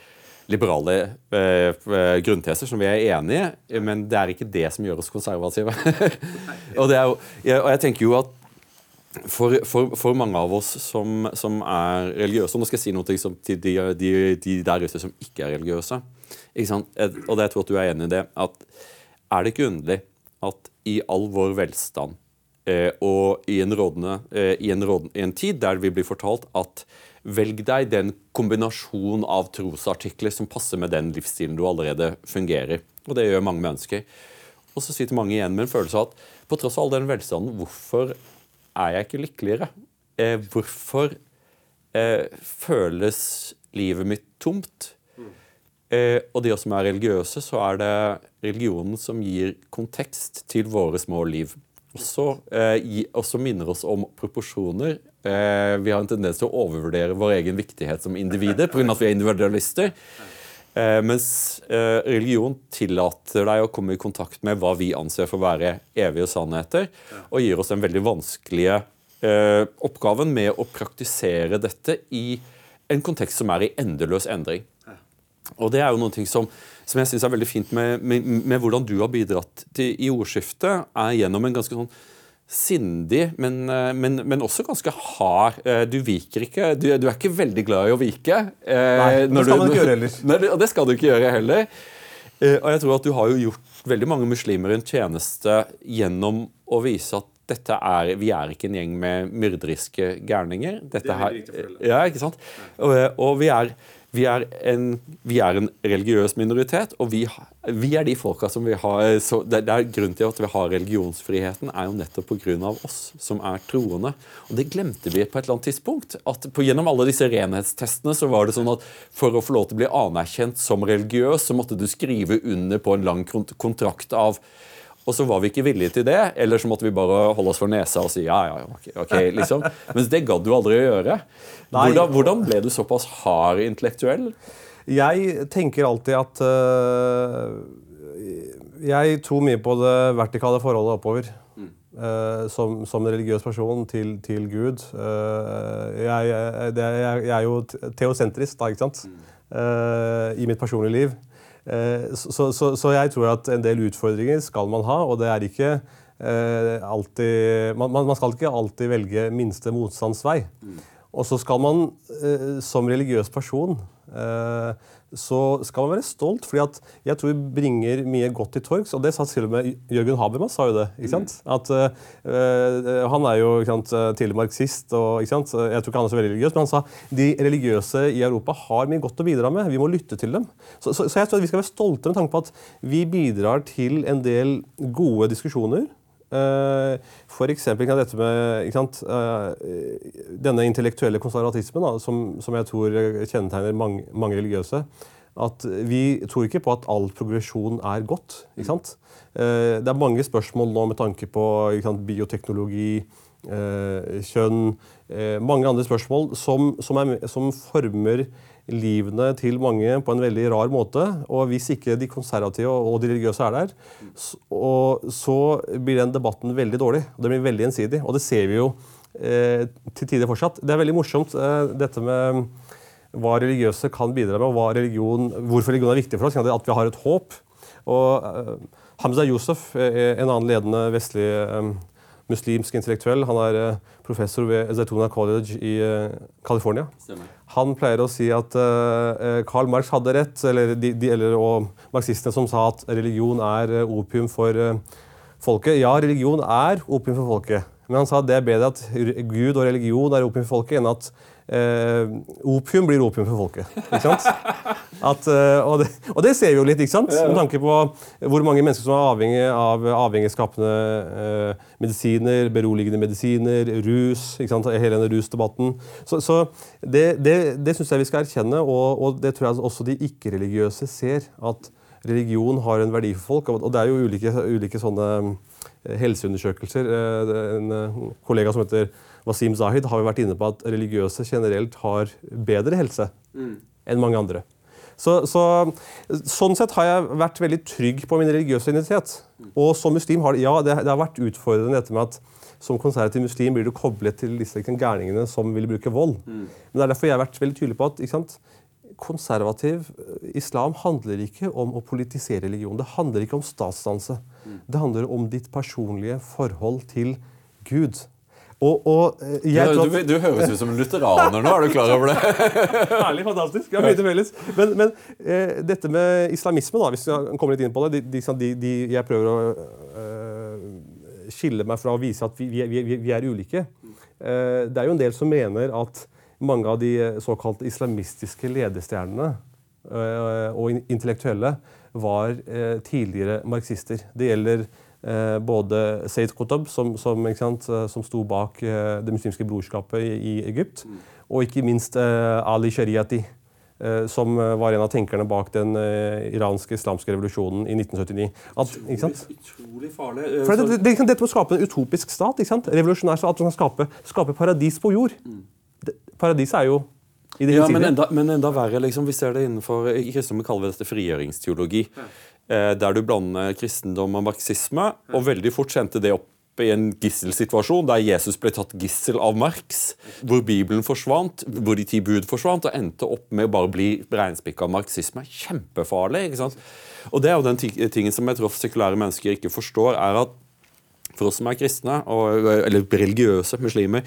liberale eh, eh, grunnteser som vi er enig i, men det er ikke det som gjør oss konservative. og, jo, og, jeg, tenker jo at for, for, for mange av oss som, som, er religiøse og Nå skal jeg si noe til de, de, de, der ute som ikke er religiøse. Ikke og det jeg tror at du er enig i det. at Er det ikke underlig at i all vår velstand Eh, og i en, rådende, eh, i, en rådende, i en tid der vi blir fortalt at velg deg den kombinasjon av trosartikler som passer med den livsstilen du allerede fungerer. Og det gjør mange mennesker. Og så sitter mange igjen med en følelse av at på tross av all den velstanden, hvorfor er jeg ikke lykkeligere? Eh, hvorfor eh, føles livet mitt tomt? Eh, og de som er religiøse, så er det religionen som gir kontekst til våre små liv også, eh, også minner oss om proporsjoner. Eh, vi har en tendens til å overvurdere vår egen viktighet som individer pga. at vi er individualister. Eh, mens eh, religion tillater deg å komme i kontakt med hva vi anser for å være evige sannheter, og gir oss den veldig vanskelige eh, oppgaven med å praktisere dette i en kontekst som er i endeløs endring. Og det er jo noe som som jeg syns er veldig fint med, med, med, hvordan du har bidratt til, i ordskiftet, er gjennom en ganske sånn sindig, men, eh, men, men, også ganske hard. Eh, du viker ikke. Du, du, er ikke veldig glad i å vike. Eh, Nei, det skal man ikke gjøre heller. Nei, det skal du ikke gjøre heller. Og jeg tror at du har jo gjort veldig mange muslimer en tjeneste gjennom å vise at dette er, vi er ikke en gjeng med myrderiske gærninger. Dette det er her, ja, ikke sant? Og, og vi er vi er, en, vi er en, religiøs minoritet, og vi, vi, er de folka som vi har så det, det, er Grunnen til at vi har religionsfriheten, er jo nettopp pga. oss som er troende. Og Det glemte vi på et eller annet tidspunkt. at på, Gjennom alle disse renhetstestene så var det sånn at for å få lov til å bli anerkjent som religiøs, så måtte du skrive under på en lang kontrakt av og så var vi ikke villige til det, eller så måtte vi bare holde oss for nesa og si ja, ja, ok, okay liksom. Mens det gadd du aldri å gjøre. Hvordan, hvordan, ble du såpass hard intellektuell? Jeg tenker alltid at uh, Jeg tror mye på det vertikale forholdet oppover. Mm. Uh, som, som, religiøs person til, til Gud. Uh, jeg, jeg, jeg, er jo teosentrist, da, ikke sant? Mm. I mitt personlige liv. Eh, så, så, så, jeg tror at en del utfordringer skal man ha, og det er ikke eh, alltid man, man, skal ikke alltid velge minste motstands vei. Mm. Og så skal man eh, som religiøs person så skal man være stolt. fordi at jeg tror vi bringer mye godt til torgs. Og det sa til og med Jørgen Habermas. sa jo det, ikke sant? Mm. At, uh, han er jo sant, tidligere marxist, og ikke sant? jeg tror ikke han er så veldig religiøs, men han sa de religiøse i Europa har mye godt å bidra med. Vi må lytte til dem. Så, så, så jeg tror at vi skal være stolte med tanke på at vi bidrar til en del gode diskusjoner. Uh, for eksempel kan dette med sant, uh, denne intellektuelle konservatismen, da, som, som, jeg tror kjennetegner mange, mange religiøse, at vi tror ikke på at all progresjon er godt. Eh, det er mange spørsmål nå med tanke på sant, bioteknologi, eh, kjønn, eh, mange andre spørsmål som, som, er, som, former livene til mange på en veldig rar måte. Og hvis ikke de konservative og de religiøse er der, så, blir den debatten veldig dårlig. og Det blir veldig ensidig. Og det ser vi jo eh, til tider fortsatt. Det er veldig morsomt eh, dette med hva religiøse kan bidra med, og religion, hvorfor religion er viktig for oss. At vi har et håp. Og uh, Hamza Yousef, en annen ledende vestlig muslimsk intellektuell, han er uh, professor ved Zaytuna College i uh, California. Han pleier å si at Karl Marx hadde rett, eller, de, de, eller og marxistene som sa at religion er opium for folket. Ja, religion er opium for folket. Men han sa at det er bedre at Gud og religion er opium for folket, enn at eh, opium blir opium for folket. At, eh, og, det, og, det, ser vi jo litt, ikke sant? med tanke på hvor mange mennesker som er avhengig av avhengighetsskapende eh, medisiner, beroligende medisiner, rus. ikke sant? Hele denne rusdebatten. Så, så det, det, det syns jeg vi skal erkjenne, og, og det tror jeg også de ikke-religiøse ser. At religion har en verdi for folk. Og det er jo ulike, ulike sånne eh, helseundersøkelser. Eh, en kollega som heter Wasim Zahid har jo vært inne på at religiøse generelt har bedre helse mm. enn mange andre. Så, så, sånn sett har jeg vært veldig trygg på min religiøse identitet. Og som muslim har ja, det, det har vært utfordrende dette med at som konservativ muslim blir du koblet til disse liksom, gærningene som vil bruke vold. Mm. Men det er derfor jeg har vært veldig tydelig på at konservativ eh, islam handler ikke om å politisere religion. Det handler ikke om statsdanse. Mm. Det handler om ditt personlige forhold til Gud. Og, og eh, jeg, du, du, du, høres ut som en lutheraner nå, er du klar over det? Herlig, fantastisk. Vi har mye til felles. Men, men eh, dette med islamisme, da, hvis vi kommer litt inn på det de, de, de, Jeg prøver å eh, skille meg fra å vise at vi, vi, vi, vi er ulike. Eh, det er jo en del som mener at mange av de såkalt islamistiske ledestjernene uh, og intellektuelle var tidligere marxister. Det gjelder Eh, både Seyd Qutb, som, som, sant, eh, som, sto bak eh, det muslimske brorskapet i, i Egypt, mm. og ikke minst Ali Shariati, som var en av tenkerne bak den iranske islamske revolusjonen i 1979. At, utrolig, utrolig farlig. For det, det, det, dette med å skape en utopisk stat, revolusjonær stat, at man kan skape, skape paradis på jord. Mm. Paradiset er jo ja, men enda, men enda, verre. Liksom, vi ser det innenfor i kristendommen kaller vi dette frigjøringsteologi. Eh, der du blander kristendom og marxisme. Og veldig fort kjente det opp i en gisselsituasjon der Jesus ble tatt gissel av Marx, hvor Bibelen forsvant, hvor de ti bud forsvant, og endte opp med å bare bli regnspikka av marxisme. Kjempefarlig. ikke sant? Og det er jo den tingen som jeg tror sekulære mennesker ikke forstår, er at for oss som er kristne, eller religiøse muslimer,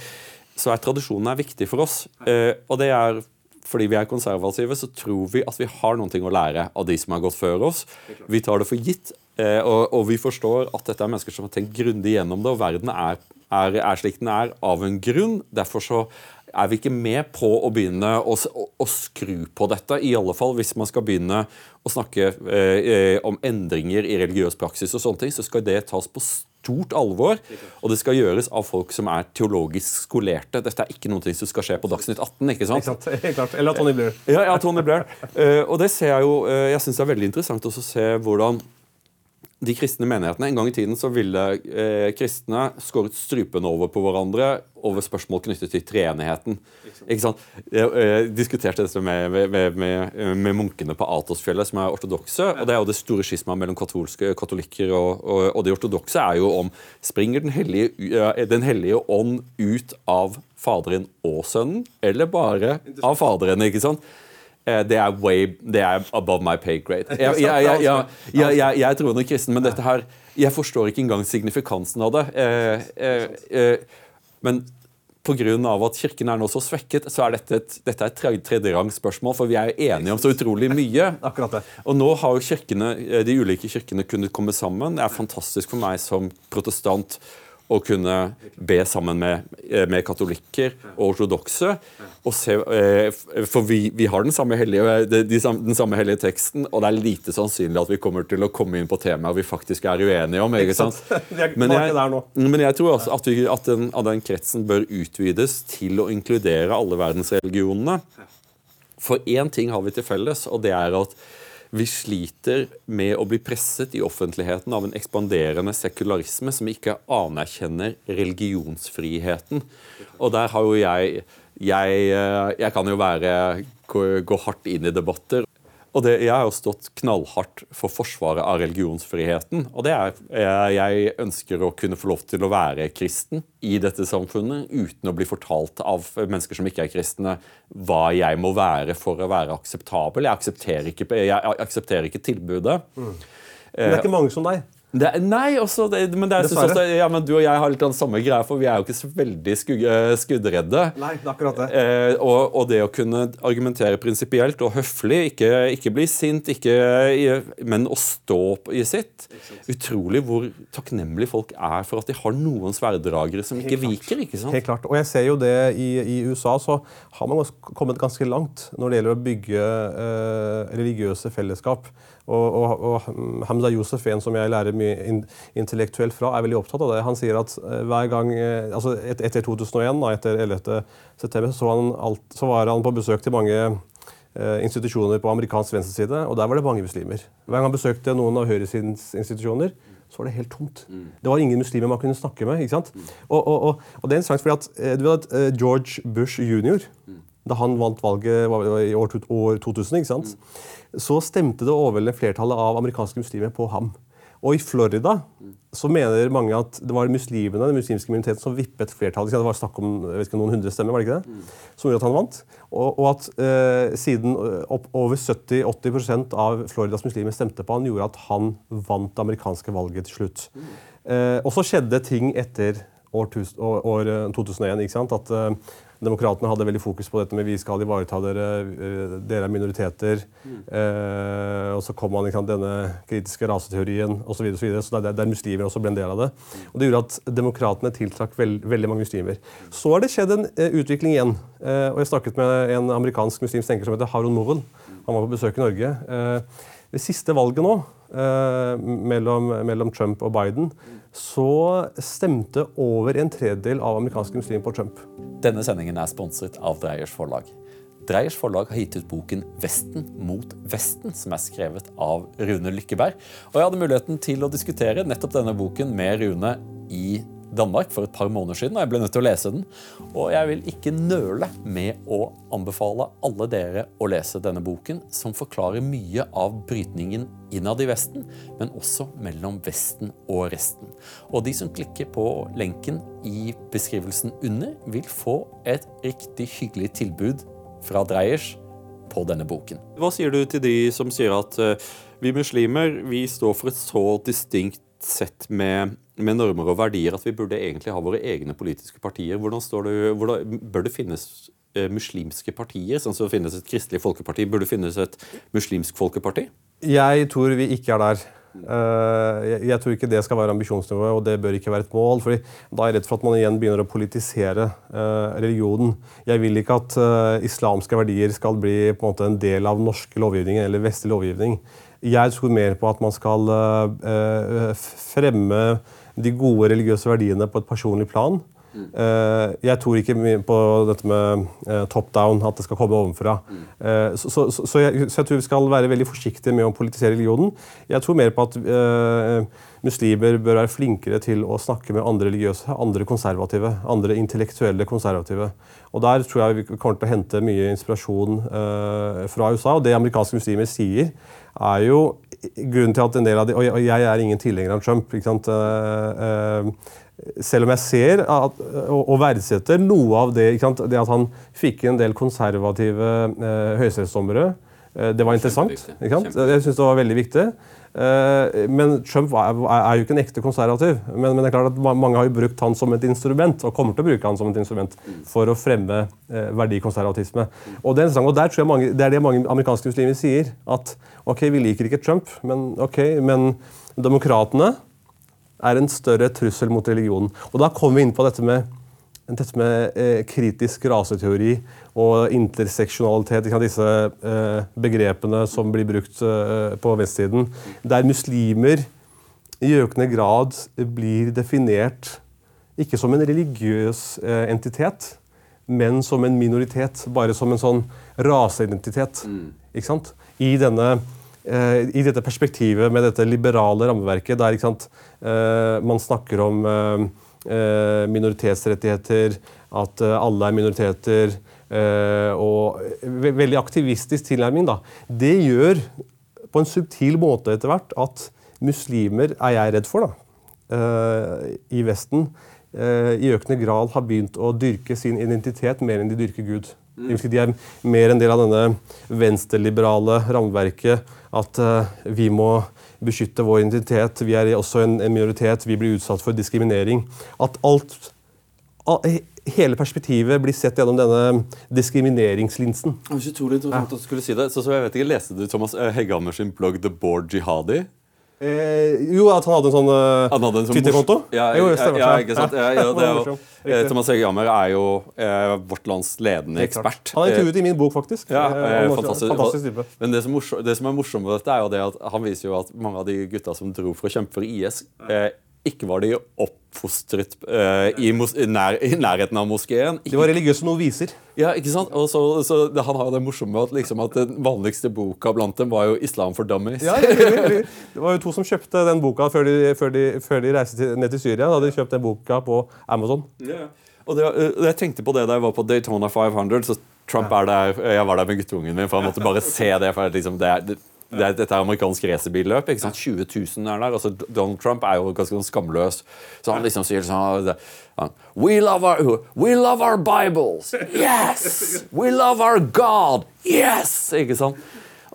så er tradisjonen viktig for oss. Eh, og det er fordi vi er konservative, så tror vi at vi har ting å lære av de som har gått før oss. Vi tar det for gitt, eh, og, og, vi forstår at dette er mennesker som har tenkt grundig gjennom det, og verden er, er, er, slik den er av en grunn. Derfor så er vi ikke med på å begynne å, å, å skru på dette, i alle fall hvis man skal begynne å snakke eh, eh om endringer i religiøs praksis og sånne ting, så skal det tas på stort alvor. Og det skal gjøres av folk som er teologisk skolerte. Dette er ikke noe som skal skje på Dagsnytt 18. ikke sant? Helt klart. Eller Tony Blair. Ja, ja Tony Blair. Uh, og det ser jeg jo uh, Jeg syns det er veldig interessant å se hvordan de kristne menighetene En gang i tiden så ville eh, kristne skåret strupen over på hverandre over spørsmål knyttet til treenigheten. Ikke sant? Jeg, jeg diskuterte dette med, med, med, med, munkene på Atosfjellet, som er ortodokse. og det er jo det store skismaet mellom katolikker og, og, og, de ortodokse er jo om springer Den hellige, den hellige ånd ut av Faderen og Sønnen, eller bare av Faderen? ikke sant? Eh, det er way, det er above my pay grade. Jeg, jeg, jeg, jeg tror nok kristen, men dette her Jeg forstår ikke engang signifikansen av det. Eh, eh, eh, men pga. at Kirken er nå så svekket, så er dette et, dette er et tredjerangs spørsmål. For vi er enige om så utrolig mye. Akkurat det. Og nå har jo kirkene, eh, de ulike kirkene kunnet komme sammen. Det er fantastisk for meg som protestant å kunne be sammen med, eh, med katolikker og ortodokse. Og se, eh, for vi, vi har den samme, hellige, den samme, hellige, teksten, og det er lite sannsynlig at vi kommer til å komme inn på temaer vi faktisk er uenige om. ikke sant? Men jeg, men jeg tror også at, vi, at, den, at den kretsen bør utvides til å inkludere alle verdensreligionene. For én ting har vi til felles, og det er at vi sliter med å bli presset i offentligheten av en ekspanderende sekularisme som ikke anerkjenner religionsfriheten. Og der har jo jeg Jeg, eh, jeg kan jo være, gå, hardt inn i debatter. Og det, Jeg har jo stått knallhardt for forsvaret av religionsfriheten. Og det er eh, Jeg ønsker å kunne få lov til å være kristen i dette samfunnet uten å bli fortalt av mennesker som ikke er kristne, hva jeg må være for å være akseptabel. Jeg aksepterer ikke, jeg aksepterer ikke tilbudet. Mm. Men det er ikke mange som deg. Det, nei, også, det, men, det også, ja, men du og jeg har litt den samme greia, for vi er jo ikke så veldig eh, skuddredde. Nei, akkurat det. Eh, og, og, det å kunne argumentere prinsipielt og høflig, ikke, ikke bli sint, ikke, men å stå i sitt Utrolig hvor takknemlige folk er for at de har noen sverddragere som ikke viker. ikke sant? Helt klart. Og jeg ser jo det i, i USA, så har man kommet ganske langt når det gjelder å bygge eh, religiøse fellesskap. Og, og, og Hamza Yousef, en som jeg lærer mye intellektuelt fra, er veldig opptatt av det. Han sier at eh, hver gang, altså et, etter 2001, da, etter 11. september, så, alt, så var han på besøk til mange eh, institusjoner på amerikansk venstreside, og der var det mange muslimer. Hver gang han besøkte noen av høyresidens institusjoner, så var det helt tomt. Mm. Det var ingen muslimer man kunne snakke med. ikke sant? Mm. Og, og, og, og, det er interessant fordi at, du vet at George Bush jr., mm. Da han vant valget i år, år 2000, ikke sant? Mm så stemte det overveldende flertallet av amerikanske muslimer på ham. Og i Florida så mener mange at det var muslimene den muslimske minoriteten som vippet flertallet. Det var snakk om ikke, noen hundre stemmer, var det ikke det? Som gjorde at han vant. Og, og at eh, siden eh, opp, over 70-80% av Floridas muslimer stemte på han, gjorde at han vant det amerikanske valget til slutt. Eh, og så skjedde ting etter år, år 2001. Eh, ikke sant? At eh, Demokratene hadde veldig fokus på dette med vi skal ivareta dere, eh, dere er minoriteter. Eh, og så kom man liksom, denne kritiske raseteorien osv. Så, videre, så, videre, så der, der muslimer også ble en del av det. Og Det gjorde at demokratene tiltrakk veld, veldig mange muslimer. Så har det skjedd en eh, utvikling igjen. Eh, og Jeg snakket med en amerikansk muslimsk tenker som heter Harun Morel. Han var på besøk i Norge. Eh, det siste valget nå, mellom, mellom Trump og Biden, så stemte over en tredjedel av amerikanske muslimer på Trump. Denne sendingen er sponset av Dreyers forlag. Dreyers forlag har gitt ut boken 'Vesten mot Vesten', som er skrevet av Rune Lykkeberg. Og jeg hadde muligheten til å diskutere nettopp denne boken med Rune i Danmark for et par måneder siden, og jeg ble nødt til å lese den. Og jeg vil ikke nøle med å anbefale alle dere å lese denne boken, som forklarer mye av brytningen innad i Vesten, men også mellom Vesten og resten. Og de som klikker på lenken i beskrivelsen under, vil få et riktig hyggelig tilbud fra Dreyers på denne boken. Hva sier du til de som sier at uh, vi muslimer vi står for et så distinkt sett med med normer og verdier at vi burde egentlig ha våre egne politiske partier. Hvordan, det, hvordan Bør det finnes eh, muslimske partier, sånn som det finnes et kristelig folkeparti? Burde det finnes et muslimsk folkeparti? Jeg tror vi ikke er der. Uh, jeg, tror ikke det skal være ambisjonsnivået, og det bør ikke være et mål. fordi Da er jeg redd for at man igjen begynner å politisere uh, religionen. Jeg vil ikke at islamske verdier skal bli på en, måte, en del av norske lovgivninger eller vestlig lovgivning. Jeg tror mer på at man skal fremme de gode religiøse verdiene på et personlig plan. Mm. Jeg tror ikke på dette med eh, top down, at det skal komme ovenfra. Så, så, så, jeg, så, jeg, tror vi skal være veldig forsiktige med å politisere religionen. Jeg tror mer på at muslimer bør være flinkere til å snakke med andre religiøse, andre konservative, andre intellektuelle konservative. Og Der tror jeg vi kommer til å hente mye inspirasjon fra USA. Og det amerikanske muslimer sier, er jo grunnen til at en del av de, Og jeg er ingen tilhenger av Trump. ikke sant? Uh, selv om jeg ser at, og, verdsetter noe av det, ikke sant? det at han fikk en del konservative uh, høyesterettsdommere. Det var interessant. ikke sant? Jeg syns det var veldig viktig. Uh, men Trump er, jo ikke en ekte konservativ. Men, det er klart at mange har jo brukt han som et instrument og kommer til å bruke han som et instrument for å fremme uh, verdikonservatisme. Og det, er og der tror jeg mange, det er det mange amerikanske muslimer sier. At ok, vi liker ikke Trump, men, okay, men demokratene er en større trussel mot religionen. Og Da kommer vi inn på dette med, dette med eh, kritisk raseteori og interseksjonalitet. Disse eh, begrepene som blir brukt eh, på vestsiden. Der muslimer i økende grad blir definert ikke som en religiøs entitet, men som en minoritet. Bare som en sånn raseidentitet. Ikke sant? I, denne, I dette perspektivet med dette liberale rammeverket der sant, man snakker om minoritetsrettigheter, at eh, alle er minoriteter, eh, og ve veldig aktivistisk tilnærming, da. Det gjør på en subtil måte etter hvert at muslimer er jeg redd for, da, eh, i Vesten, eh, i økende grad har begynt å dyrke sin identitet mer enn de dyrker Gud. Det De er mer en del av denne venstreliberale rammeverket. At eh, vi må beskytte vår identitet. Vi er også en, minoritet. Vi blir utsatt for diskriminering. At alt al- Hele perspektivet blir sett gjennom denne diskrimineringslinsen. At du skulle si det. Så, så jeg vet ikke, Leste du Thomas eh, Hegghammer sin blogg The Board Jihadi? Eh, jo, at han hadde en sånn uh, Twitter-konto? Ja, Jo, ja, stemmer. ja, ikke sant? Ja, ja, det er jo, eh, Thomas Hege Jammer er jo eh, vårt lands ledende ekspert. Han er Eh, intervjuet i min bok, faktisk. Ja, Eh, fantastisk. fantastisk type. Men det som, morsom, det som er morsomt med dette, er jo det at han viser jo at mange av de gutta som dro for å kjempe for IS, eh, ikke var de oppfostret uh, i, mos nær, i nærheten av moskeen. De var religiøse noviser. Ja, ikke sant? Og så, så det, Han har jo det morsomme at, liksom, at den vanligste boka blant dem var jo 'Islam for dummies'. Ja, det var jo to som kjøpte den boka før de, før de, før de reiste til, ned til Syria. Da hadde de kjøpt den boka på Amazon. Ja. Og det, øh, jeg tenkte på det da jeg var på Daytona 500. så Trump er der, Jeg var der med guttungen min, for han måtte bare se det. for liksom, det er, det, er, Dette er amerikansk racerbilløp. 20 000 er der. altså Donald Trump er jo ganske skamløs. Så han liksom sier sånn we, love our, we love our Bibles! Yes! We love our God! Yes! Ikke sant?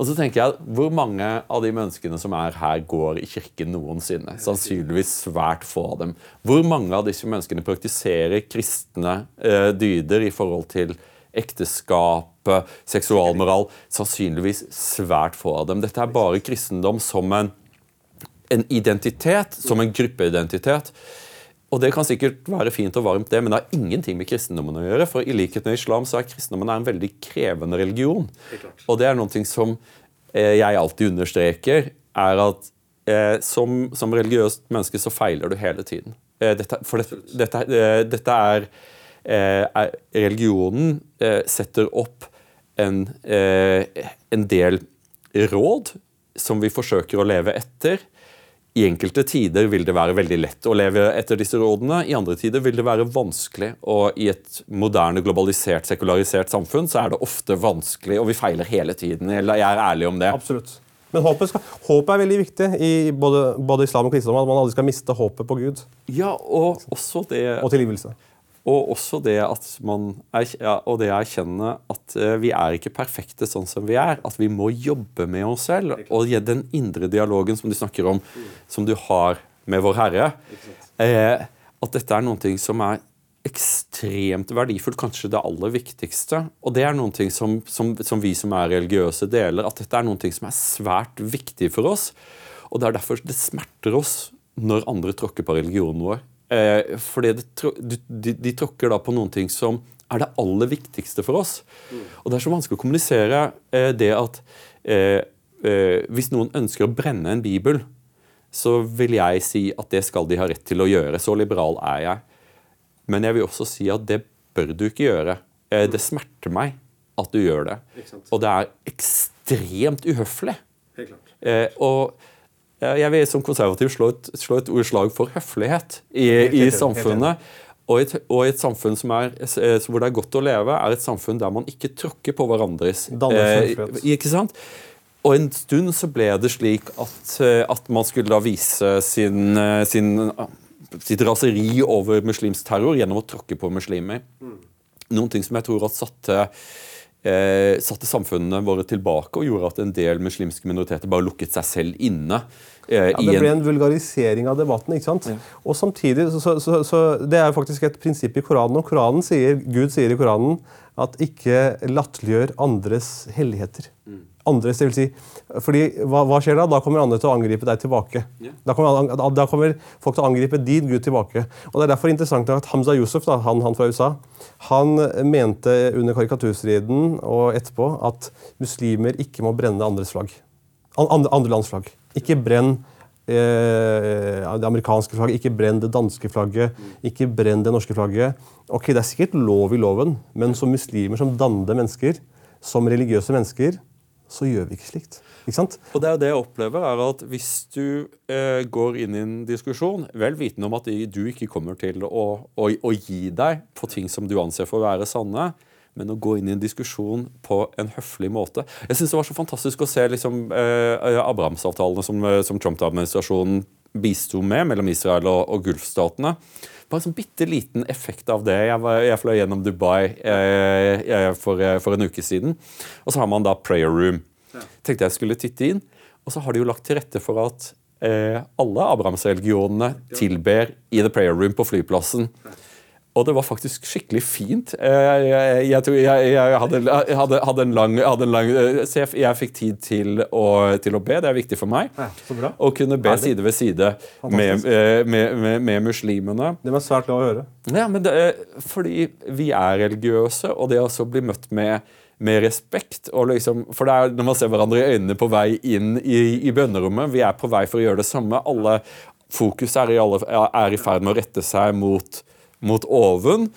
Og så tenker jeg, Hvor mange av de menneskene som er her, går i kirken noensinne? Sannsynligvis svært få av dem. Hvor mange av disse menneskene praktiserer kristne eh, dyder i forhold til ekteskap, seksualmoral? Sannsynligvis svært få av dem. Dette er bare kristendom som en, en identitet, som en gruppeidentitet. Og Det kan sikkert være fint og varmt, det, men det har ingenting med kristendommen å gjøre. For i likhet med islam så er kristendommen en veldig krevende religion. Og det er noe som eh, jeg alltid understreker, er at eh, som, som religiøst menneske så feiler du hele tiden. Eh, dette, for dette, dette, eh, dette er Religionen eh, setter opp en, eh, en del råd som vi forsøker å leve etter. I enkelte tider vil det være veldig lett å leve etter disse rådene. I andre tider vil det være vanskelig. Og i et moderne, globalisert, sekularisert samfunn så er det ofte vanskelig, og vi feiler hele tiden. Eller Jeg er ærlig om det. Absolutt. Men håpet, skal, håpet er veldig viktig i både, både islam og kristendom. At man aldri skal miste håpet på Gud Ja, og også det og tilgivelse. Og også det at man er, ja, og det å erkjenne at eh, vi er ikke perfekte sånn som vi er. At vi må jobbe med oss selv. Og den indre dialogen som du snakker om, som du har med Vår Herre. Eh, at dette er noe som er ekstremt verdifullt, kanskje det aller viktigste. Og det er noe som, som, som vi som er religiøse, deler. At dette er noe som er svært viktig for oss. Og det er derfor det smerter oss når andre tråkker på religionen vår. Eh, fordi det, de, de, de tråkker da på noen ting som er det aller viktigste for oss. Og det er så vanskelig å kommunisere eh, det at eh, eh, hvis noen ønsker å brenne en bibel, så vil jeg si at det skal de ha rett til å gjøre. Så liberal er jeg. Men jeg vil også si at det bør du ikke gjøre. Eh, det smerter meg at du gjør det. Og det er ekstremt uhøflig. Eh, og eh, jeg vil som konservativ slå et, slå et slag for høflighet i, i samfunnet. Og et, og et samfunn som er, eh, hvor det er godt å leve, er et samfunn der man ikke tråkker på hverandres Eh. Ikke sant? Og en stund så ble det slik at, eh, at man skulle da vise sin, eh, sin, sitt raseri over muslimsk terror gjennom å tråkke på muslimer. Noen ting som jeg tror at satte, eh, satte samfunnene våre tilbake og gjorde at en del muslimske minoriteter bare lukket seg selv inne. Eh, Ja, det ble en, vulgarisering av debatten. ikke sant? Og samtidig, så, så, så, Det er faktisk et prinsipp i Koranen. og Koranen sier, Gud sier i Koranen at ikke latterliggjør andres helligheter. Andres, det vil si, fordi hva, hva skjer da? Da kommer andre til å angripe deg tilbake. Da, kommer, da- da kommer folk til å angripe din Gud tilbake. Og Det er derfor interessant at Hamza Yusuf, da, han, han fra USA, han mente under karikaturstriden og etterpå at muslimer ikke må brenne andres flagg. Andre, andre lands flagg. Ikke brenn eh, det amerikanske flagget, ikke brenn det danske flagget, ikke brenn det norske flagget. Ok, Det er sikkert lov i loven, men som muslimer, som dannede mennesker, som religiøse mennesker, så gjør vi ikke slikt. Ikke sant? Og det er det jeg opplever, er at hvis du eh, går inn i en diskusjon, vel vitende om at du ikke kommer til å, å, å, gi deg på ting som du anser for å være sanne, men å gå inn i en diskusjon på en høflig måte Jeg syns det var så fantastisk å se liksom, eh, Abrahamsavtalene som, eh, som Trump-administrasjonen bisto med mellom Israel og, og Gulfstatene. Bare en sånn bitte liten effekt av det. Jeg, var, jeg fløy gjennom Dubai eh, for, eh, for, en uke siden. Og så har man da prayer room. Ja. Tenkte jeg skulle titte inn. Og så har de jo lagt til rette for at eh, alle Abrahamsreligionene tilber i the prayer room på flyplassen. Ja. Og det var faktisk skikkelig fint. Jeg, jeg, jeg, jeg hadde, hadde, hadde, en lang, hadde en lang eh, Så jeg, fikk tid til å, til å, be. Det er viktig for meg. Ja, å kunne be Herlig. side ved side med, eh, med, med, med, muslimene. Det var svært glad å høre. Ja, men det, Fordi vi er religiøse, og det å bli møtt med, med respekt liksom, For det er når man ser hverandre i øynene på vei inn i, i bønnerommet Vi er på vei for å gjøre det samme. Alle Fokus er i, alle, er i ferd med å rette seg mot mot oven.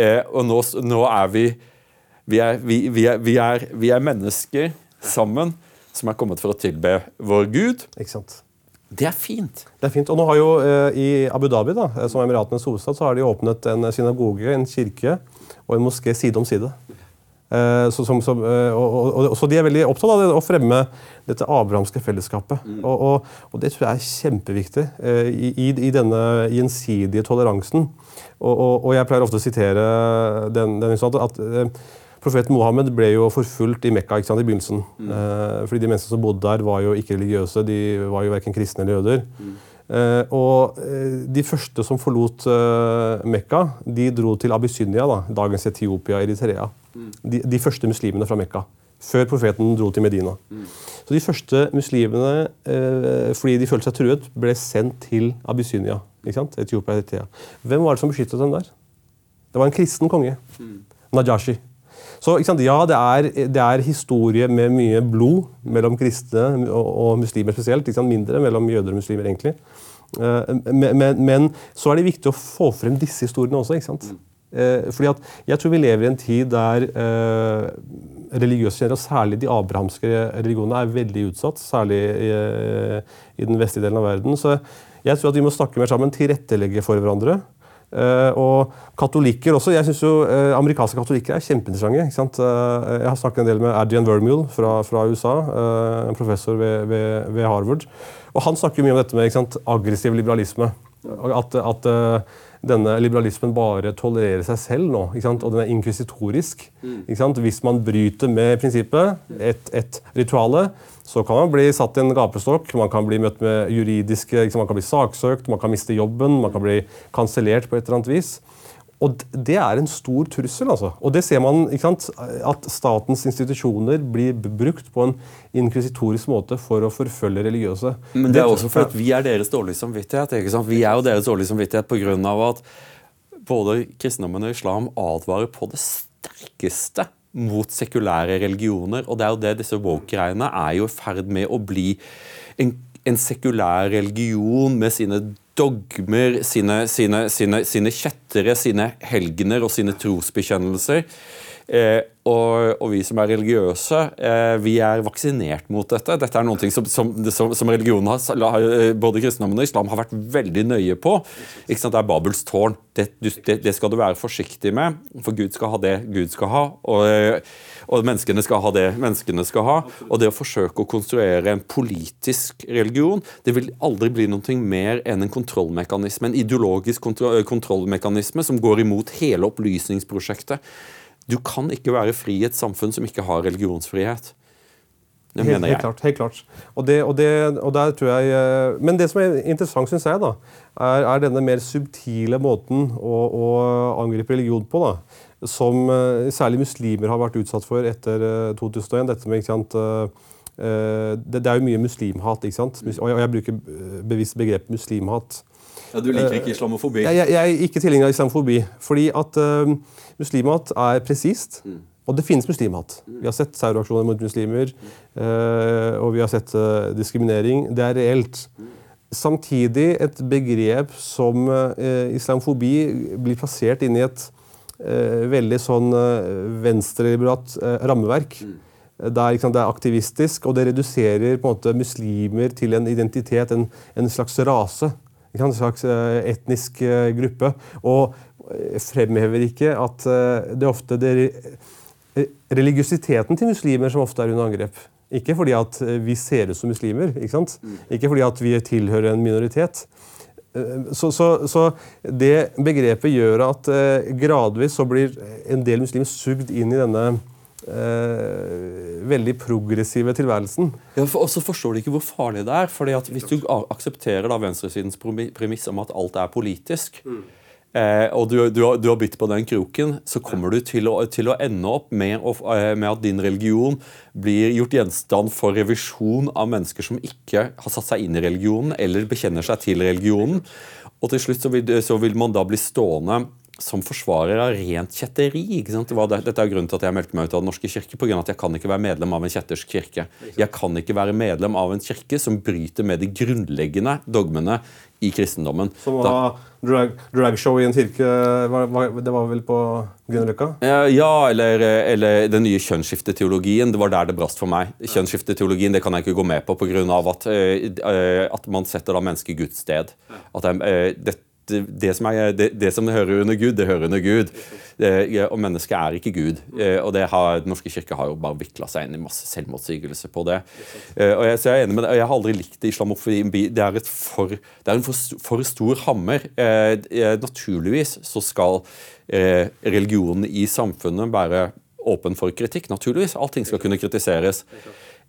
Eh, og nå, nå, er vi vi er, vi, vi, er, vi er, vi er mennesker sammen som er kommet for å tilbe vår Gud. Ikke sant? Det er fint. Det er fint. Og nå har jo eh, I Abu Dhabi, da, eh, som er Emiratenes hovedstad, så har de åpnet en synagoge, en kirke og en moské side om side. Eh, så, som, som, eh, og, og, og, så de er veldig opptatt av det, å fremme dette abrahamske fellesskapet. Mm. Og, det tror jeg er kjempeviktig eh, i, i, i denne gjensidige toleransen. Og, jeg pleier ofte å sitere den, den at Profeten Mohammed ble jo forfulgt i Mekka sant, i begynnelsen. Mm. Eh, fordi de menneskene som bodde der, var jo ikke religiøse. De var jo verken kristne eller jøder. Mm. Eh, og eh, de første som forlot eh, Mekka, de dro til Abysynia, da, dagens Etiopia, Eritrea. Mm. De, de, første muslimene fra Mekka. Før profeten dro til Medina. Mm. Så de første muslimene, eh, fordi de følte seg truet, ble sendt til Abysynia. Etiopia, Eritrea. Hvem var det som beskyttet dem der? Det var en kristen konge. Mm. Najashi. Så ja, det er, det er, historie med mye blod mellom kristne og, og muslimer spesielt. Mindre mellom jøder og muslimer, egentlig. Uh, men, men, men, så er det viktig å få frem disse historiene også. ikke sant? Uh, fordi at Jeg tror vi lever i en tid der uh, religiøse kjenner, og særlig de abrahamske religionene, er veldig utsatt. Særlig i, i den vestlige delen av verden. Så jeg tror at vi må snakke mer sammen, tilrettelegge for hverandre. Uh, og katolikker også. Jeg synes jo uh, Amerikanske katolikker er kjempeinteressante. Uh, jeg har snakket en del med Adrian Vermule fra, fra USA, en professor ved, ved, ved, Harvard. Og Han snakker mye om dette med sant, aggressiv liberalisme. At, at denne liberalismen bare tolererer seg selv nå. Og den er inkvisitorisk. Hvis man bryter med prinsippet, et, et rituale, så kan man bli satt i en gapestokk, man kan bli møtt med juridiske Man kan bli saksøkt, man kan miste jobben, man kan bli kansellert på et eller annet vis. Og Det er en stor trussel. altså. Og det ser man, sant, At statens institusjoner blir brukt på en inkvisitorisk måte for å forfølge religiøse. Men det er også for at vi er deres dårlige samvittighet. ikke sant? Vi er jo deres dårlige samvittighet pga. at både kristendommen og islam advarer på det sterkeste mot sekulære religioner. Og det er jo det disse woke-greiene er jo i ferd med å bli en, en sekulær religion med sine dogmer, sine, sine, sine, sine kjettere, sine helgener og sine trosbekjennelser. Eh, og, og, vi som er religiøse, eh, vi er vaksinert mot dette. Dette er noe som, som, som, religionen har, både kristendommen og islam har vært veldig nøye på. Det er Babels tårn. Det, det, det, skal du være forsiktig med, for Gud skal ha det Gud skal ha. Og, og menneskene skal ha det menneskene skal ha. Og det å forsøke å konstruere en politisk religion, det vil aldri bli noe mer enn en kontrollmekanisme, en ideologisk kontrollmekanisme som går imot hele opplysningsprosjektet. Du kan ikke være fri i et samfunn som ikke har religionsfrihet. Det helt, mener jeg. Helt klart. helt klart. Og det, og det, og der tror jeg, eh, men det som er interessant, syns jeg, da, er, er, denne mer subtile måten å, å angripe religion på. da, Som uh, særlig muslimer har vært utsatt for etter uh, 2001. dette med, ikke sant, det, det, er jo mye muslimhat. ikke sant? Og jeg, og jeg bruker bevisst begrepet muslimhat. Ja, Du liker ikke islamofobi? Jeg, jeg, jeg er ikke tilhenger av islamofobi. Fordi at muslimhat er presist. Mm. Og det finnes muslimhat. Vi har sett terroraksjoner mot muslimer. Uh, og vi har sett uh, diskriminering. Det er reelt. samtidig et begrep som eh, islamofobi blir plassert inn i et eh, veldig sånn eh, venstreliberalt eh, rammeverk. Der sant, det er aktivistisk, og det reduserer på en måte muslimer til en identitet, en, en slags rase. En slags eh, etnisk eh, gruppe. Og eh, fremhever ikke at det ofte det, re- religiøsiteten til muslimer som ofte er under angrep. Ikke fordi at vi ser ut som muslimer, ikke sant? Ikke fordi at vi tilhører en minoritet. Så, så, så det begrepet gjør at gradvis så blir en del muslimer sugd inn i denne eh, veldig progressive tilværelsen. Ja, for, og så forstår de ikke hvor farlig det er. fordi at Hvis du aksepterer da venstresidens premiss om at alt er politisk, eh, og du, du, har, du har bitt på den kroken, så kommer du til å, til å ende opp med, å, eh, med at din religion blir gjort gjenstand for revisjon av mennesker som ikke har satt seg inn i religionen eller bekjenner seg til religionen. Og til slutt så vil, så vil man da bli stående som forsvarer av rent kjetteri. Det det- Dette er grunnen til at jeg meldte meg ut av Den norske kirke. På grunn av at jeg kan ikke være medlem av en kjettersk kirke. Jeg kan ikke være medlem av en kirke som bryter med de grunnleggende dogmene i kristendommen. Som å ha drag, dragshow i en kirke Det var vel på Grünerløkka? Eh, Ja, eller, eller den nye kjønnsskifteteologien. Det var der det brast for meg. Kjønnsskifteteologien det kan jeg ikke gå med på pga. At, eh, at man setter da mennesket i Guds sted. At det, eh, det, det, som er, det, det som hører under Gud, det hører under Gud. Eh, Og mennesket er ikke Gud. Eh, Og har, Den norske kirke har jo bare vikla seg inn i masse selvmotsigelse på det. Eh, Og jeg, så jeg er enig med det. Jeg har aldri likt islamofobi. Det er, et for, det er en for, for stor hammer. Eh, Naturligvis så skal eh, religionen i samfunnet være åpen for kritikk. Naturligvis. Allting skal kunne kritiseres.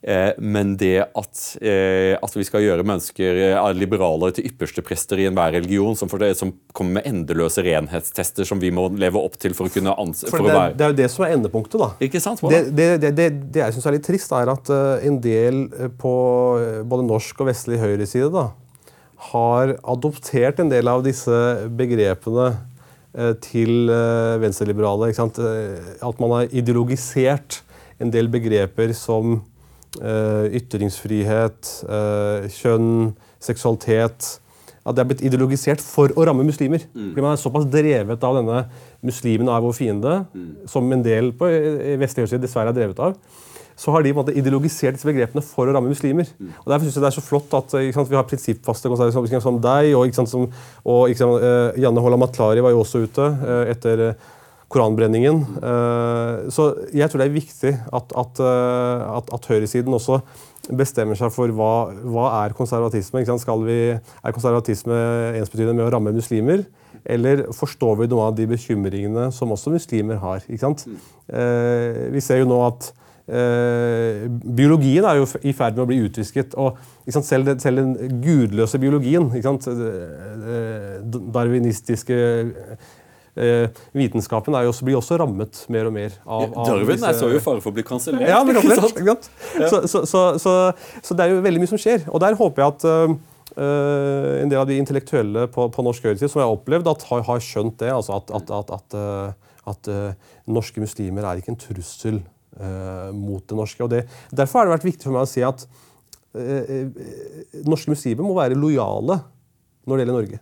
Eh, men det at, eh, at vi skal gjøre mennesker liberalere liberale til ypperste prester i enhver religion, som, det, som kommer med endeløse renhetstester som vi må leve opp til for å kunne anse For for det, er- det er jo det som er endepunktet. da. Ikke sant? Det, det, det, jeg syns er litt trist, er at eh, en del eh, på eh, både norsk og vestlig høyreside da, har adoptert en del av disse begrepene eh, til eh, venstreliberale. Eh, At man har ideologisert en del begreper som eh, ytringsfrihet, eh, kjønn, seksualitet At det er blitt ideologisert for å ramme muslimer. Fordi man er såpass drevet av denne 'muslimen er vår fiende', som en del på eh, vestlig høyreside dessverre er drevet av. Så har de på en måte ideologisert disse begrepene for å ramme muslimer. Og Derfor synes jeg det er så flott at eh, sant, vi har prinsippfaste konservative som, deg, og, sant, som, og sant, uh, Janne Holland Matlari var jo også ute uh, etter eh, koranbrenningen. Eh, Så jeg tror det er viktig at, at, eh, at, at høyresiden også bestemmer seg for hva, hva er konservatisme. Vi, er konservatisme ensbetydende med å ramme muslimer? Eller forstår vi noen av de bekymringene som også muslimer har? Sant? Eh, vi ser jo nå at eh, biologien er jo i ferd med å bli utvisket. og sant? Selv, den- selv den gudløse biologien, sant? Darwinistiske vitenskapen er jo også, blir også rammet mer og mer av, av Darwin disse- er så jo fare for å bli kansellert. ja, sant? Så, så, så, så, så det er jo veldig mye som skjer. Og der håper jeg at Uh, en del av de intellektuelle på, på norsk høyreside som jeg har opplevd, at har, har skjønt det. altså At, at, at, at, uh, norske muslimer er ikke en trussel uh, mot det norske. og det, Derfor har det vært viktig for meg å si at norske muslimer må være lojale når det gjelder Norge.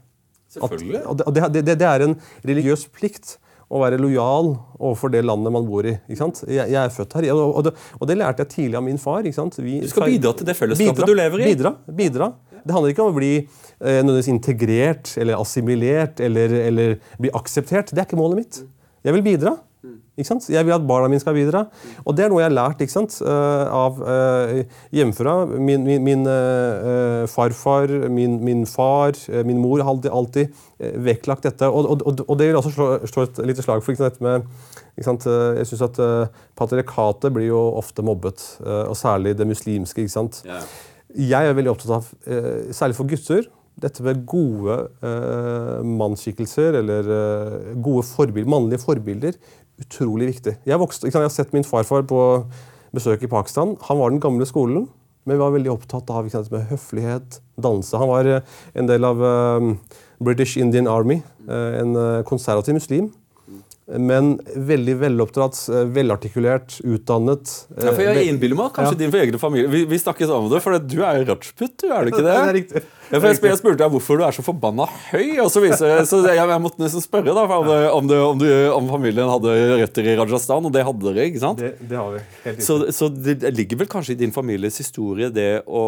Selvfølgelig. At, det, og det, det, det er en religiøs plikt å være lojal overfor det landet man bor i. Jeg, jeg er født her, og, og, det, og det lærte jeg tidlig av min far. Vi, Du skal bidra til det fellesskapet du lever i. Bidra, bidra. Det handler ikke om å bli eh, integrert eller assimilert eller, eller bli akseptert. Det er ikke målet mitt. Jeg vil bidra. Ikke sant? Jeg vil at barna mine skal bidra. Og det er noe jeg har lært ikke sant? eh, av uh, hjemmefra. Min, min, min eh, farfar, min, min far, min mor har alltid, alltid vektlagt dette. Og, og, og, det vil også slå, slå et lite slag for dette med ikke sant? Jeg syns at uh, patriarkatet blir jo ofte mobbet, og særlig det muslimske. ikke sant? Ja. Jeg er veldig opptatt av, særlig for gutter, dette med gode eh, mannsskikkelser eller eh, gode forbild, mannlige forbilder. Utrolig viktig. Jeg, vokste, jeg har sett min farfar på besøk i Pakistan. Han var den gamle skolen, men var veldig opptatt av sant, med høflighet, danse. Han var eh, en del av eh, British Indian Army, eh, en konservativ muslim. men veldig veloppdratt, velartikulert, utdannet. Ja, for jeg innbiller meg kanskje Ja. din egen familie Vi, vi snakkes om det, for du er jo rajput, du, er du ikke det? Det er riktig. Jeg, spør- jeg spurte deg hvorfor du er så forbanna høy, og så viser så jeg, jeg måtte nesten spørre da, om, det, om, det, om, du, om familien hadde røtter i Rajasthan, og det hadde dere, ikke sant? Det, det har vi. Helt Så, så det ligger vel kanskje i din families historie det å,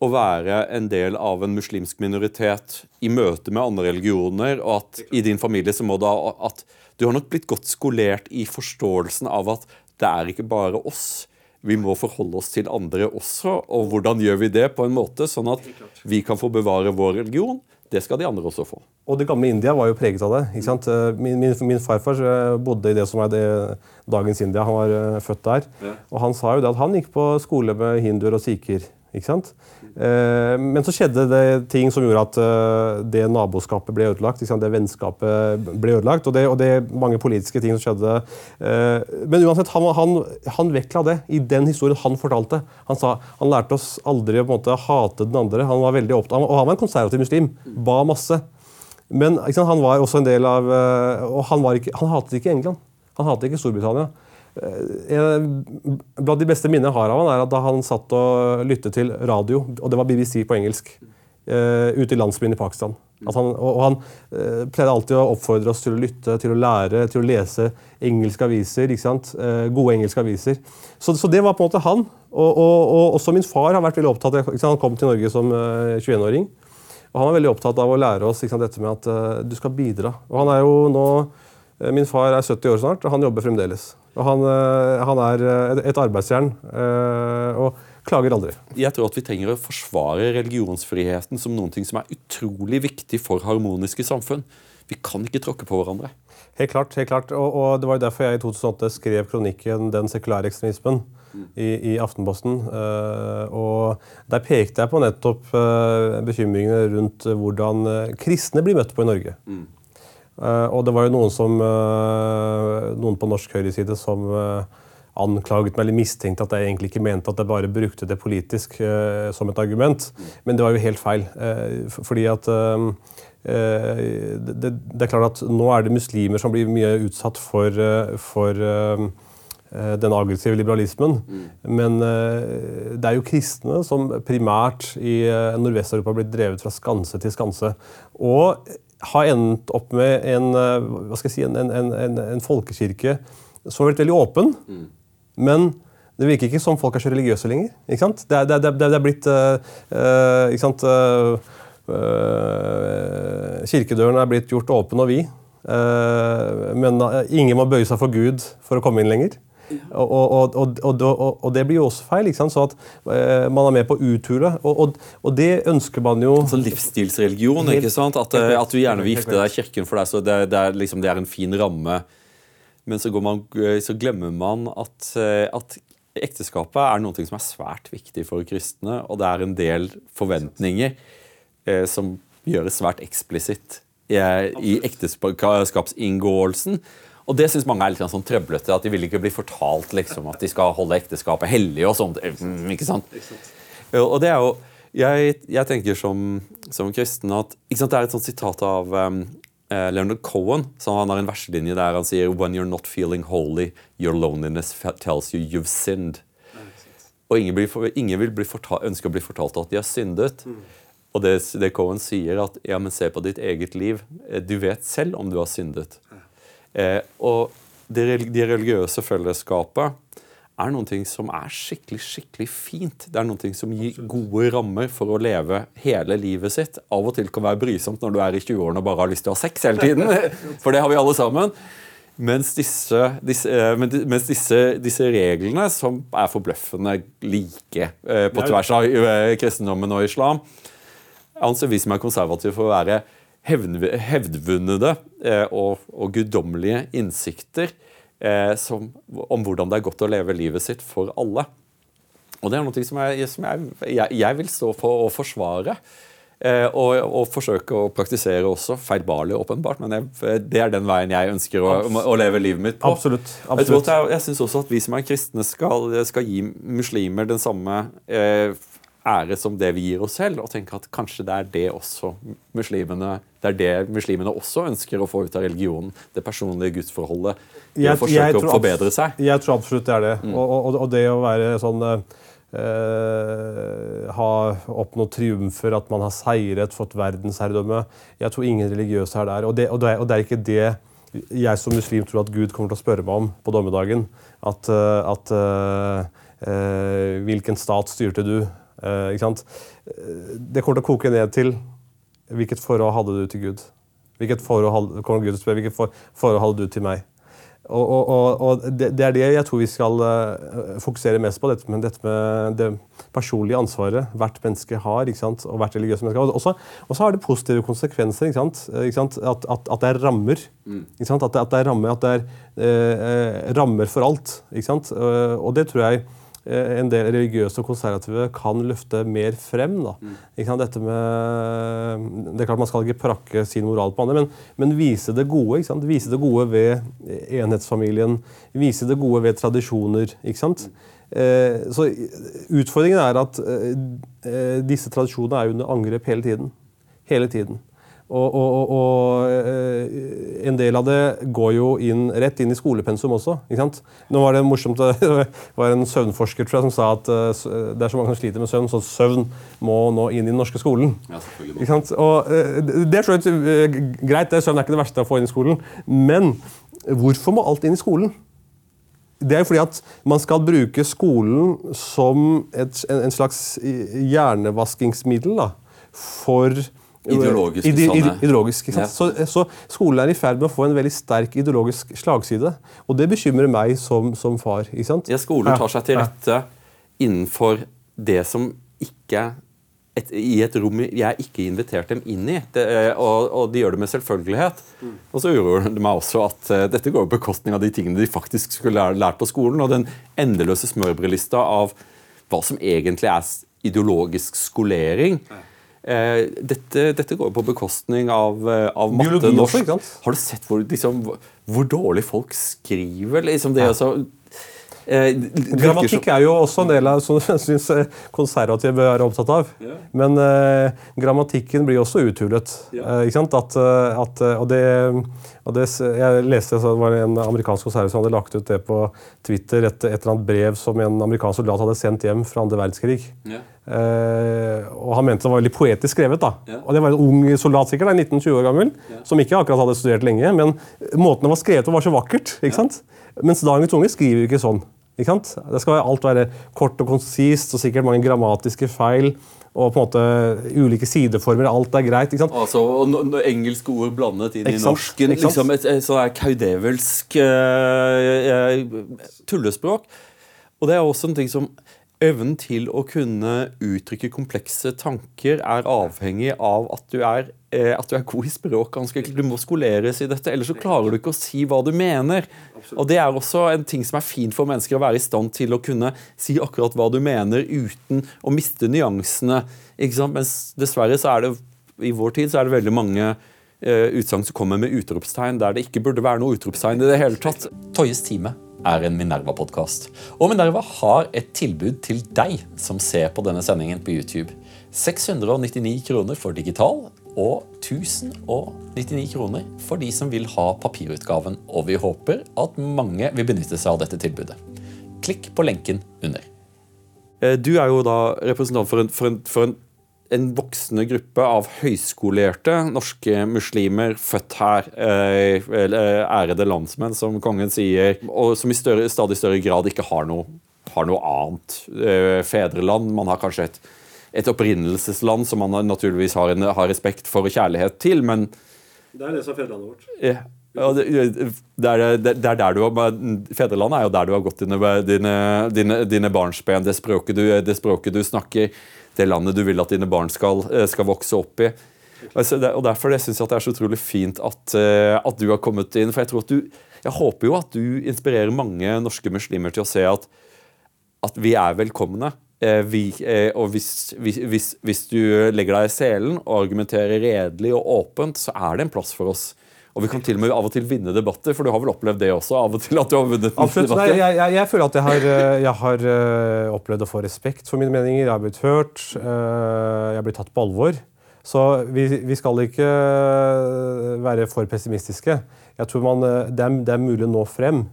å være en del av en muslimsk minoritet i møte med andre religioner, og at i din familie så må da at du har nok blitt godt skolert i forståelsen av at det er ikke bare oss. Vi må forholde oss til andre også, og hvordan gjør vi det på en måte sånn at vi kan få bevare vår religion? Det skal de andre også få. Og det gamle India var jo preget av det. ikke sant? Eh, Min, min, min farfar eh, bodde i det som er det, dagens India. Han var eh, født der. Og han sa jo det at han gikk på skole med hinduer og sikher. ikke sant? Eh, men så skjedde det ting som gjorde at eh, det naboskapet ble ødelagt. Det vennskapet ble ødelagt, og det, og det mange politiske ting som skjedde. Eh, men uansett, han, han, han vektla det i den historien han fortalte. Han sa han lærte oss aldri å hate den andre. Han var veldig opptatt, og han var en konservativ muslim. Ba masse. Men sant, han var også en del av Og han, ikke, han hatet ikke England. Han hatet ikke Storbritannia. Eh, Blant de beste minnene jeg har av han er at da han satt og lyttet til radio, og det var BBC på engelsk, eh, ute i landsbyen i Pakistan. Han, og han eh, pleide alltid å oppfordre oss til å lytte, til å lære, til å lese engelske aviser. ikke sant? Gode engelske aviser. Så, så det var på en måte han. Og, og, og også min far har vært veldig opptatt av? Han kom til Norge som eh, 21-åring. Og han var veldig opptatt av å lære oss sant, dette med at du skal bidra. Og han er jo nå Min far er 70 år snart, og han jobber fremdeles. Og han, eh, han er eh, et arbeidsjern eh, og klager aldri. Jeg tror at vi trenger å forsvare religionsfriheten som noe som er utrolig viktig for harmoniske samfunn. Vi kan ikke tråkke på hverandre. Helt klart. helt klart. Og, og det var jo derfor jeg i 2008 skrev kronikken 'Den sekulære ekstremismen' i, i Aftenposten. Uh, og der pekte jeg på nettopp uh, bekymringene rundt hvordan eh, kristne blir møtt på i Norge. Eh, og det var jo noen, som, eh, noen på norsk høyreside som eh, anklaget meg eller mistenkte at jeg egentlig ikke mente at jeg bare brukte det politisk eh, som et argument. Men det var jo helt feil. eh, fordi at eh, eh, det, det er klart at nå er det muslimer som blir mye utsatt for, eh, for eh, eh, den aggressive liberalismen. Men eh, det er jo kristne som primært i eh, Nordvest-Europa har blitt drevet fra skanse til skanse. Og har endt opp med en, eh, hva skal jeg si, en, en, en, en, folkekirke som har blitt veldig åpen. Men det virker ikke som folk er så religiøse lenger. ikke sant? Det er, det er, det er, blitt uh, ikke sant? uh, uh, kirkedøren er blitt gjort åpen og vid. men ingen må bøye seg for Gud for å komme inn lenger. Og, og, og, og, det blir jo også feil. ikke sant? Så at uh, man er med på å uthule. Og, det ønsker man jo Altså livsstilsreligion. ikke sant? At, eh, at du gjerne vil gifte deg i kirken for deg, så det, det, er, liksom, det er en fin ramme. Men så, går man, så glemmer man at, eh, at ekteskapet er noe som er svært viktig for kristne, og det er en del forventninger uh, som gjøres svært eksplisitt eh, i ekteskapsinngåelsen. Og det syns mange er litt sånn trøblete. At de vil ikke bli fortalt liksom, at de skal holde ekteskapet hellig og sånt. Mm, ikke sant? Og det er jo Jeg, jeg tenker som, som kristen at ikke sant, Det er et sånt sitat av um, eh, Leonard Cohen. Så han har en verselinje der han sier When you're not feeling holy, your loneliness tells you you've sinned. Og ingen, blir, ingen vil bli fortalt, ønske å bli fortalt at de har syndet. Og det, det Cohen sier, at ja, men se på ditt eget liv. Du vet selv om du har syndet. Eh, og det, det religiøse fellesskapet er noen ting som er skikkelig skikkelig fint. Det er noen ting som gir gode rammer for å leve hele livet sitt. Av og til kan være brysomt når du er i 20-årene og bare har lyst til å ha sex hele tiden. For det har vi alle sammen. Mens disse, disse, eh, men de- mens disse, disse reglene, som er forbløffende like eh, på tvers av eh, kristendommen og islam, anser vi som er konservative for å være hevdvunnede eh, og, og guddommelige innsikter eh, som, om hvordan det er godt å leve livet sitt for alle. Og det er noe som, jeg, som jeg, jeg, jeg vil stå for å forsvare. Eh, og, og forsøke å praktisere også. Feilbarlig, åpenbart, men jeg, det er den veien jeg ønsker å, å leve livet mitt på. Absolutt. Absolutt. Jeg, jeg, jeg synes også at vi som er kristne, skal, skal gi muslimer den samme eh, ære som det vi gir oss selv, og tenke at kanskje det er det også muslimene det er det muslimene også ønsker å få ut av religionen. Det personlige gudsforholdet. Det å forsøke å forbedre seg. Jeg tror absolutt det er det. Mm. Og, og, og, det å være sånn Uh, Ha oppnådd triumfer, at man har seiret, fått verdensherredømme Jeg tror ingen religiøse er der. Og det, og det, og det er ikke det jeg som muslim tror at Gud kommer til å spørre meg om på dommedagen. At, uh, at uh, Hvilken stat styrte du? Uh, ikke sant? Det kommer til å koke ned til hvilket forhold hadde du til Gud? Hvilket forhold, Gud spør, hvilket forhold hadde du til meg? Og, og, og det, det, er det jeg tror vi skal uh, fokusere mest på. Dette med, dette med, det personlige ansvaret hvert menneske har. og hvert religiøse menneske har. Og så har det positive konsekvenser. Ikke sant? Ikke sant? At, at, at, det er rammer. Mm. At, det, at, det, er rammer, at det er uh, rammer for alt. Ikke sant? Og det tror jeg Eh, en del religiøse og konservative kan løfte mer frem. Da. Mm. Dette med, det er klart Man skal ikke prakke sin moral på andre, men, men vise det gode. Vise det gode ved enhetsfamilien. Vise det gode ved tradisjoner. ikke sant? Eh, så Utfordringen er at eh, eh disse tradisjonene er under angrep hele tiden. Hele tiden. Og, og, og, eh, en del av det går jo inn, rett inn i skolepensum også. Nå var Det morsomt, det var en søvnforsker tror jeg, som sa at eh, det er så mange som sliter med søvn, så søvn må nå inn i den norske skolen. Ja? Og eh, Det er så greit, det, søvn er ikke det verste å få inn i skolen. Men hvorfor må alt inn i skolen? Det er jo fordi at man skal bruke skolen som et, en, en slags hjernevaskingsmiddel da, for Ideologisk. Ide, ide, ideologisk ja. så, så, skolen er i ferd med å få en veldig sterk ideologisk slagside. Og det bekymrer meg som, som far. ikke sant? Ja, Skolen tar seg til rette innenfor det som ikke et, i et rom jeg ikke inviterte dem inn i. Det, og, og, de gjør det med selvfølgelighet. Mm. Og så uroer det meg også at uh, dette går på bekostning av de tingene de faktisk skulle lært, lært på skolen. Og den endeløse smørbrødlista av hva som egentlig er ideologisk skolering. Ja Eh, dette, dette, går på bekostning av, eh, av matte norsk. Har du sett hvor, liksom, hvor dårlig folk skriver? Liksom det, ja. altså, Eh, Grammatikk er jo også en del av som jeg syns eh, konservative bør være opptatt av. Yeah. Men eh, grammatikken blir også uthulet. Yeah. Eh, ikke sant? At, at, og det, og det, jeg leste det var en amerikansk konservativ som hadde lagt ut det på Twitter, et, et eller annet brev som en amerikansk soldat hadde sendt hjem fra andre verdenskrig. Yeah. Eh, og Han mente det var veldig poetisk skrevet. da. Og Det var en ung soldat, sikkert, 19-20 år gammel, som ikke akkurat hadde studert lenge. Men måten det var skrevet på, var så vakkert. ikke sant? Mens dagens unge skriver jo ikke sånn. Ikke sant? Det skal alt være kort og konsist og sikkert mange grammatiske feil. Og på en måte ulike sideformer. Alt er greit. ikke sant? Altså, og Engelske ord blandet inn i norsken. liksom Et, et sånn kaudevelsk uh, tullespråk. Og det er også en ting som Evnen til å kunne uttrykke komplekse tanker er avhengig av at du er, at du er god i språk. ganske Du må skoleres i dette, ellers så klarer du ikke å si hva du mener. Og Det er også en ting som er fint for mennesker, å være i stand til å kunne si akkurat hva du mener uten å miste nyansene. Ikke sant? Mens dessverre så er det i vår tid så er det veldig mange eh, utsagn som kommer med utropstegn der det ikke burde være noe utropstegn i det hele tatt. Toyes time er en Minerva-podkast. Og Minerva har et tilbud til deg som ser på denne sendingen på YouTube. 699 kroner for digital og 1099 kroner for de som vil ha papirutgaven. Og vi håper at mange vil benytte seg av dette tilbudet. Klikk på lenken under. Eh, du er jo da representant for en, for en, for en en voksende gruppe av høyskolerte norske muslimer født her, eh, ærede landsmenn, som kongen sier, og som i større, stadig større grad ikke har noe, har noe annet eh, fedreland. Man har kanskje et, et opprinnelsesland som man naturligvis har, en, har, respekt for og kjærlighet til, men Det er det som er fedrelandet vårt. Ja. Det, det, er, det, er der du har, Fedrelandet er jo der du har gått dine, dine, dine, dine barnsben, det språket, du, det språket du snakker det landet du vil at dine barn skal, eh, skal vokse opp i. Altså, og Derfor syns jeg at det er så utrolig fint at, eh, at, du har kommet inn. for Jeg tror at du, jeg håper jo at du inspirerer mange norske muslimer til å se at, at vi er velkomne. Eh, vi, og hvis, hvis, hvis, du legger deg i selen og argumenterer redelig og åpent, så er det en plass for oss. Og vi kan til og med av og til vinne debatter, for du har vel opplevd det også? av og til at du har vunnet Absolutt. Nei, debatter? jeg, jeg, jeg føler at jeg har, eh, jeg har eh, opplevd å få respekt for mine meninger. Jeg har blitt hørt. eh, Jeg har blitt tatt på alvor. Så vi, vi skal ikke eh, være for pessimistiske. Jeg tror man, eh, det, er, det er mulig å nå frem.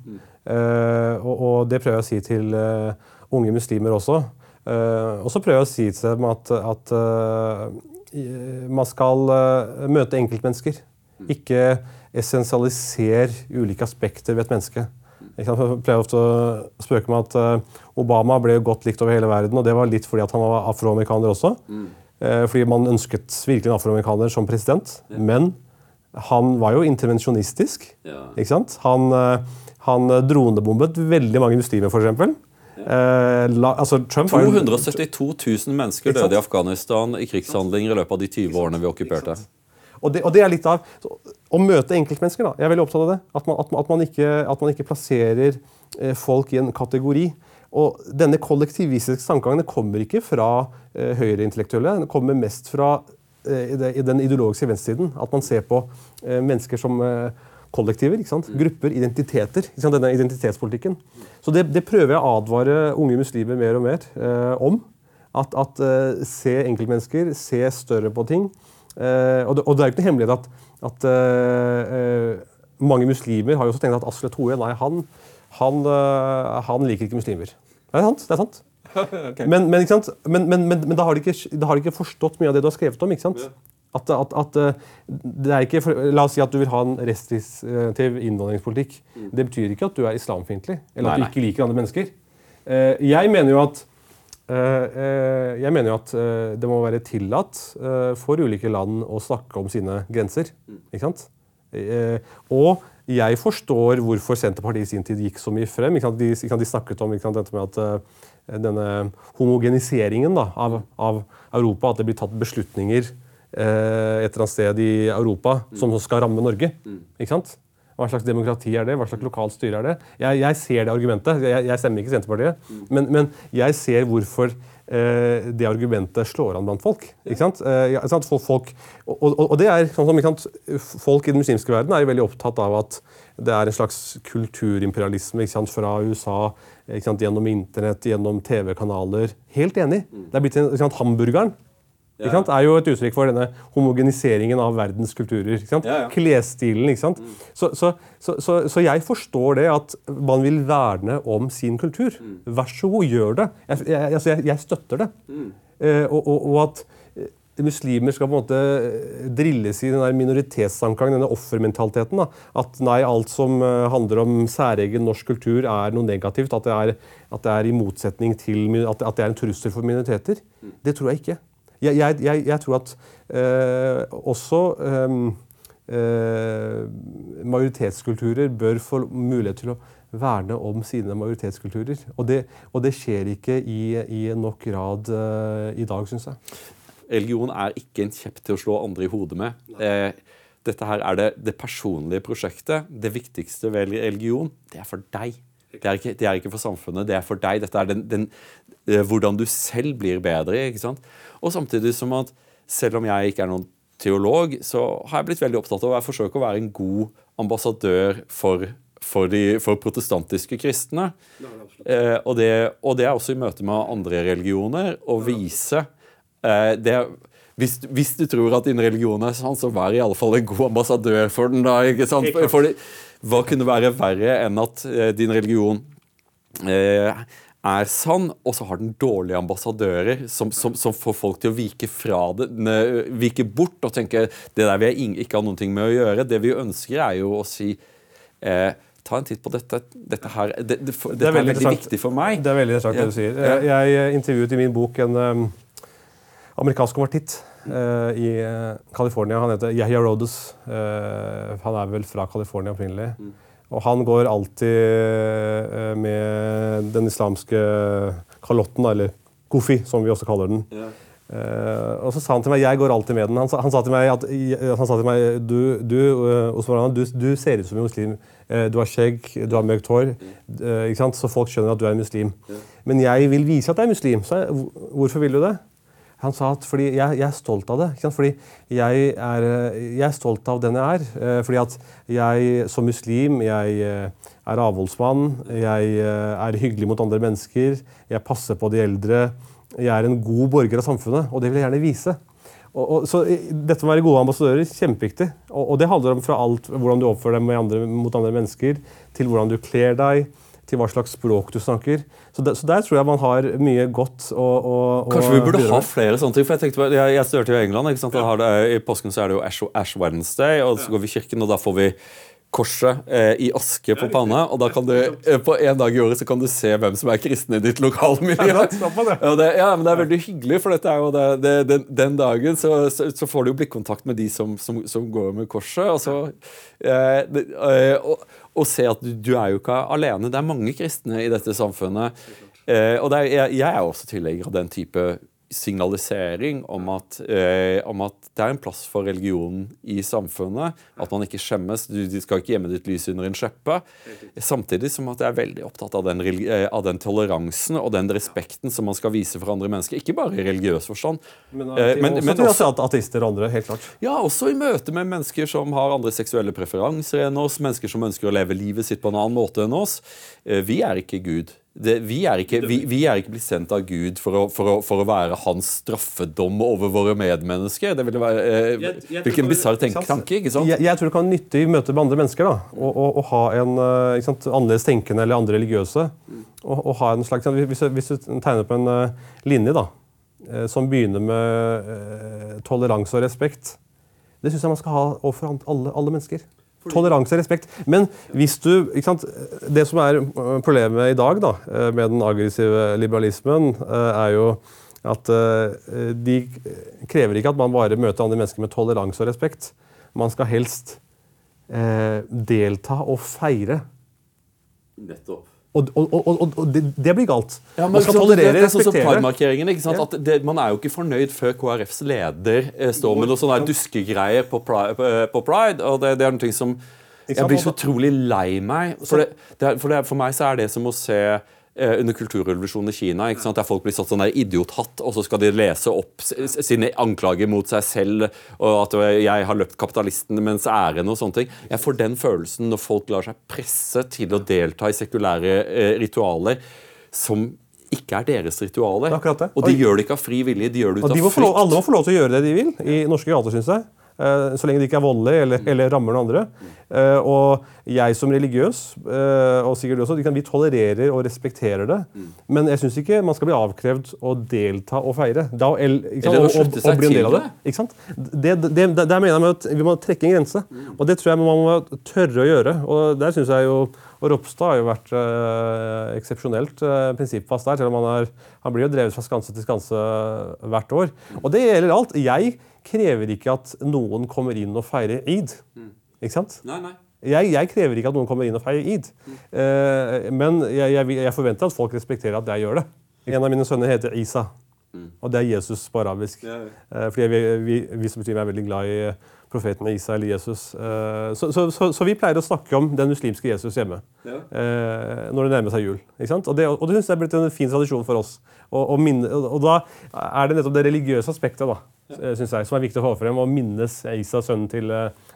Eh, og, og det prøver jeg å si til eh, unge muslimer også. Eh, og så prøver jeg å si til dem at, at eh, man skal eh, møte enkeltmennesker. Ikke essensialisere ulike aspekter ved et menneske. Jeg pleier ofte å spøke med at Obama ble godt likt over hele verden, og det var litt fordi at han var afroamerikaner også. Eh, fordi man ønsket virkelig en afroamerikaner som president. Men han var jo intervensjonistisk. Ja. Ikke sant? Han, han dronebombet veldig mange muslimer, f.eks. Eh, la- altså, Trump 272 000 mennesker døde i Afghanistan i krigshandlinger i løpet av de 20 årene vi okkuperte. Og det, og det er litt av så, Å møte enkeltmennesker. da, Jeg er veldig opptatt av det. At man, at man, at man, ikke, at man ikke plasserer eh, folk i en kategori. Og denne kollektivistiske tankegangen kommer ikke fra eh, høyreintellektuelle. Den kommer mest fra eh, den ideologiske venstresiden. At man ser på eh, mennesker som kollektiver. ikke sant? Grupper, identiteter. Ikke sant? Denne identitetspolitikken. Så det, det prøver jeg å advare unge muslimer mer og mer eh, om. At, at eh, se enkeltmennesker, se større på ting. Eh, og, det, og det er jo ikke noe hemmelighet at, at eh, eh, mange muslimer har jo også tenkt at Asle Toje nei, han, han, eh, han liker ikke muslimer. Det er sant. det er sant. Men, men, men, men, men, men da, har de ikke, har de ikke forstått mye av det du har skrevet om. ikke sant? At, at, at eh, ikke, La oss si at du vil ha en restriktiv innvandringspolitikk. Det betyr ikke at du er islamfiendtlig, eller at du ikke liker andre mennesker. Eh, jeg mener jo at Eh, jeg mener jo at det må være tillatt for ulike land å snakke om sine grenser. Ikke sant? Og jeg forstår hvorfor Senterpartiet i sin tid gikk så mye frem. Ikke? De, de snakket om dette med at denne homogeniseringen da, av, av Europa, at det blir tatt beslutninger et eller annet sted i Europa som skal ramme Norge. Ikke sant? Hva slags demokrati er det? Hva slags lokalt styre er det? Jeg, jeg ser det argumentet. Jeg, jeg stemmer ikke Senterpartiet. Men, men jeg ser hvorfor eh, det argumentet slår an blant folk. Ikke sant? Eh, ikke sant? Folk, folk, og, og, og det er sånn som ikke sant? Folk i den muslimske verden er jo veldig opptatt av at det er en slags kulturimperialisme ikke sant? fra USA ikke sant? gjennom internett, gjennom TV-kanaler. Helt enig. Det er blitt en, ikke sant? Hamburgeren ikke sant? er jo et uttrykk for denne homogeniseringen av verdens kulturer. Ja, ja. Klesstilen. ikke sant? Så, så, så, så, så jeg forstår det at man vil verne om sin kultur. Vær så god, gjør det. Jeg, jeg, altså, jeg, jeg støtter det. Eh, og, og, og at eh, muslimer skal på en måte eh, drilles i den minoritetstankegangen, denne offermentaliteten. da. At nei, alt som eh, handler om særegen norsk kultur er noe negativt. At det er, at det er i motsetning til at, at det er en trussel for minoriteter. Det tror jeg ikke. Jeg, jeg, jeg, jeg tror at eh, også ehm, eh, majoritetskulturer bør få mulighet til å verne om sine majoritetskulturer. Og det, og det skjer ikke i, i nok grad eh, i dag, syns jeg. Religion er ikke en kjepp til å slå andre i hodet med. Eh, dette her er det, det personlige prosjektet. Det viktigste ved religion, det er for deg. Det er, ikke, det er ikke for samfunnet, det er for deg. Dette er den, den, eh, hvordan du selv blir bedre. ikke sant? Og samtidig som at selv om jeg ikke er noen teolog, så har jeg blitt veldig opptatt av å forsøke å være en god ambassadør for, for, de, for protestantiske kristne. Eh, og, det, og det er også i møte med andre religioner å vise eh, det hvis, hvis du tror at din religion er sann, så vær i alle fall en god ambassadør for den. da, ikke sant? For, for, hva kunne være verre enn at eh, din religion eh, er sann, og så har den dårlige ambassadører som, som, som får folk til å vike det, ne, vike bort og tenke det der vil jeg ikke ha ting med å gjøre. Det vi ønsker, er jo å si eh, Ta en titt på dette. Dette, her, det, det, dette er veldig, interessant. viktig for meg. Det er veldig interessant det du sier. Jeg, jeg intervjuet i min bok en um, amerikansk konvertitt uh, i eh, California. Han heter Yahya Rodas. Uh, han er vel fra California opprinnelig. Og han går alltid eh, med den islamske kalotten, eller kofi, som vi også kaller den. Eh, og så sa han til meg Jeg går alltid med den. Han sa, han sa til meg at han sa til meg, du, du, uh, Osman du, du ser ut som en muslim. Uh, du har skjegg, du har mørkt hår. eh, ikke sant? Så folk skjønner at du er en muslim. Men jeg vil vise at jeg er muslim. Så jeg, hvorfor vil du det? Han sa at fordi jeg, jeg er stolt av det. Fordi jeg er, jeg er stolt av den jeg er. Eh, fordi at jeg som muslim jeg eh, er avholdsmann, jeg eh, er hyggelig mot andre mennesker, jeg passer på de eldre. Jeg er en god borger av samfunnet, og det vil jeg gjerne vise. Og, og, så Dette med å være gode ambassadører kjempeviktig. Og, og det handler om fra alt hvordan du oppfører deg andre, mot andre mennesker, til hvordan du kler deg til hva slags språk du snakker. Så, der, så der tror jeg man har mye godt å, å Kanskje vi burde ha flere sånne ting. for Jeg tenkte, jeg, jeg studerte i England. ikke sant? Det, I påsken så er det jo Ash, Ash Wednesday, og så går vi i kirken, og da får vi korset eh, i aske på panna. Og da kan du, eh, på en dag i året så kan du se hvem som er kristne i ditt lokalmiljø. Ja, det, ja, men det er veldig hyggelig, for dette er jo det, det, den, den, dagen så, så, så, får du jo blikkontakt med de som, som, som går med korset. Og så, eh, eh, og, og se at du, du, er jo ikke alene. Det er mange kristne i dette samfunnet. Eh, og er, jeg, jeg, er også tilhenger av den type signalisering om at, eh, om at, det er en plass for religionen i samfunnet. At man ikke skjemmes. Du, du skal ikke gjemme ditt lys under en skjeppe. Samtidig som at jeg er veldig opptatt av den, eh, av den, toleransen og den respekten som man skal vise for andre mennesker. Ikke bare i religiøs forstand. Men, eh, men, også, men også ateister og andre, helt klart. Ja, også i møte med mennesker som har andre seksuelle preferanser enn oss. Mennesker som ønsker å leve livet sitt på en annen måte enn oss. Eh, vi er ikke Gud. Det, vi, er ikke, vi, vi, er ikke, blitt sendt av Gud for å, for, å, for å, være hans straffedom over våre medmennesker. Det ville være, eh, jeg, jeg Hvilken bisarr tanke, ikke sant? Jeg, jeg, tror det kan nytte i møte med andre mennesker da, å ha en eh, sant, annerledes tenkende eller andre religiøse. Og, ha en slags, hvis, hvis, du tegner på en uh, linje da, uh, som begynner med uh, toleranse og respekt Det syns jeg man skal ha overfor alle, alle mennesker. Toleranse og respekt. Men hvis du sant, Det som er øh, problemet i dag da, øh, med den aggressive liberalismen, øh, er jo at de krever ikke at man bare møter andre mennesker med toleranse og respekt. Man skal helst eh, delta og feire. Nettopp. Og, og, og, og det, det, blir galt. Ja, man skal tolerere, det, sånn respektere. ikke sant? At det, man er jo ikke fornøyd før KrFs leder eh, står med noen sånne duskegreier på. Eh, på Pride og det, det, er noe som Jeg blir så utrolig lei meg. For, for, for meg så er det som å se under kulturrevolusjonen i Kina, der folk blir satt sånn der idiothatt, og så skal de lese opp sine anklager mot seg selv, og at 'jeg har løpt kapitalisten mens æren' og sånne ting. Jeg får den følelsen når folk lar seg presse til å delta i sekulære eh, ritualer som ikke er deres ritualer. Og de gjør det ikke av fri vilje. de gjør det ut av frykt. Alle må få lov til å gjøre det de vil i norske gater, syns jeg. Eh, så lenge det ikke er voldelig eller, eller, rammer noen andre. Eh, og jeg som religiøs, eh, og sikkert du også, vi tolererer og respekterer det. Men jeg syns ikke man skal bli avkrevd å delta og feire. Da, eller å slutte seg til det. Ikke sant? Det, det, der mener jeg at vi må trekke en grense. Og det tror jeg man må tørre å gjøre. Og der synes jeg jo og Ropstad har jo vært øh, eksepsjonelt øh, prinsippfast der. selv om han, er, han blir jo drevet fra skanse til skanse hvert år. Og det gjelder alt. Jeg krever ikke at noen kommer inn og feirer id. Mm. Ikke sant? Nei, nei. Jeg, jeg, krever ikke at noen kommer inn og feirer id. Mm. Uh, men jeg, jeg, jeg, forventer at folk respekterer at jeg gjør det. En av mine sønner heter Isa. Mm. Og det er Jesus på arabisk. Uh, fordi vi, vi, vi, som muslimer er veldig glad i profeten Isa eller Jesus. Uh, så, så, så, så, vi pleier å snakke om den muslimske Jesus hjemme ja. når det nærmer seg jul. Og det, og det synes jeg er blitt en fin tradisjon for oss. Og, og, minne, og, da er det nettopp det religiøse aspektet da, Eh, synes jeg, som er viktig å få frem. Å minnes Isa, sønnen til eh,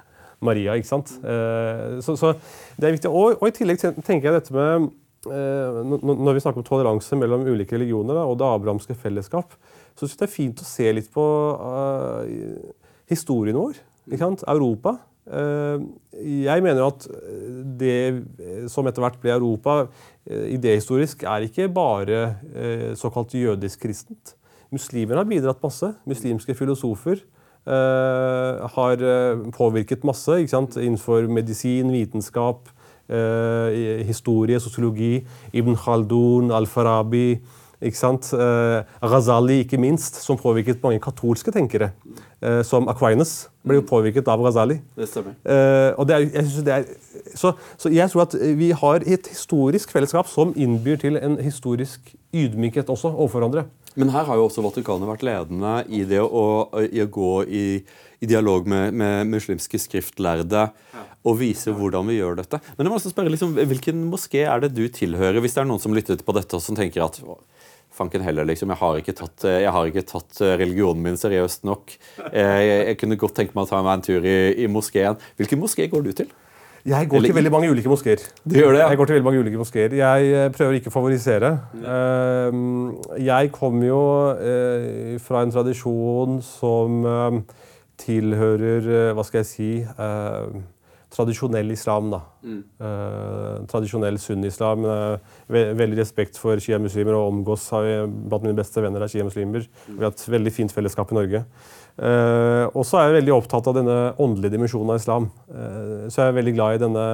Maria. ikke sant? Eh, så, så det er viktig. Og, og, i tillegg tenker jeg dette med Når vi snakker om toleranse mellom ulike religioner og det abrahamske fellesskap, så syns jeg det er fint å se litt på historien vår. ikke sant? Europa. Jeg mener at det som etter hvert ble Europa, idehistorisk, er ikke bare såkalt jødisk kristent. Muslimer har bidratt masse. Muslimske filosofer eh, har eh, påvirket masse innenfor medisin, vitenskap, eh, historie, sosiologi. Ibn Khaldun, Al-Farabi. Ikke sant? Ghazali, ikke minst, som påvirket mange katolske tenkere. Uh, som Aquinas ble jo mm. påvirket av Ghazali. Det stemmer. Uh, og det er, jeg synes det er, så, så, jeg tror at vi har et historisk fellesskap som innbyr til en historisk ydmykhet også overfor hverandre. Men her har jo også Vatikanet vært ledende i det å, i å gå i, i, dialog med, med, muslimske skriftlærde og vise hvordan vi gjør dette. Men jeg må også spørre, liksom, Hvilken moské er det du tilhører, hvis det er noen som lytter på dette og som tenker at fanken heller, liksom. Jeg har ikke tatt, jeg har ikke tatt religionen min seriøst nok. Jeg, jeg, kunne godt tenke meg å ta meg en tur i, i moskeen. Hvilken moské går du til? Jeg går til veldig mange ulike moskeer. Du gjør det, ja. Jeg går til veldig mange ulike moskeer. Jeg eh, prøver ikke å favorisere. Eh, jeg kommer jo eh, fra en tradisjon som tilhører Hva skal jeg si Tradisjonell islam, da. Mm. tradisjonell sunni-islam. veldig respekt for sjiamuslimer og omgås har vi blant mine beste venner er sjiamuslimer. Vi har et veldig fint fellesskap i Norge. Uh, og så er jeg veldig opptatt av denne åndelige dimensjonen av islam. Uh, så jeg er veldig glad i denne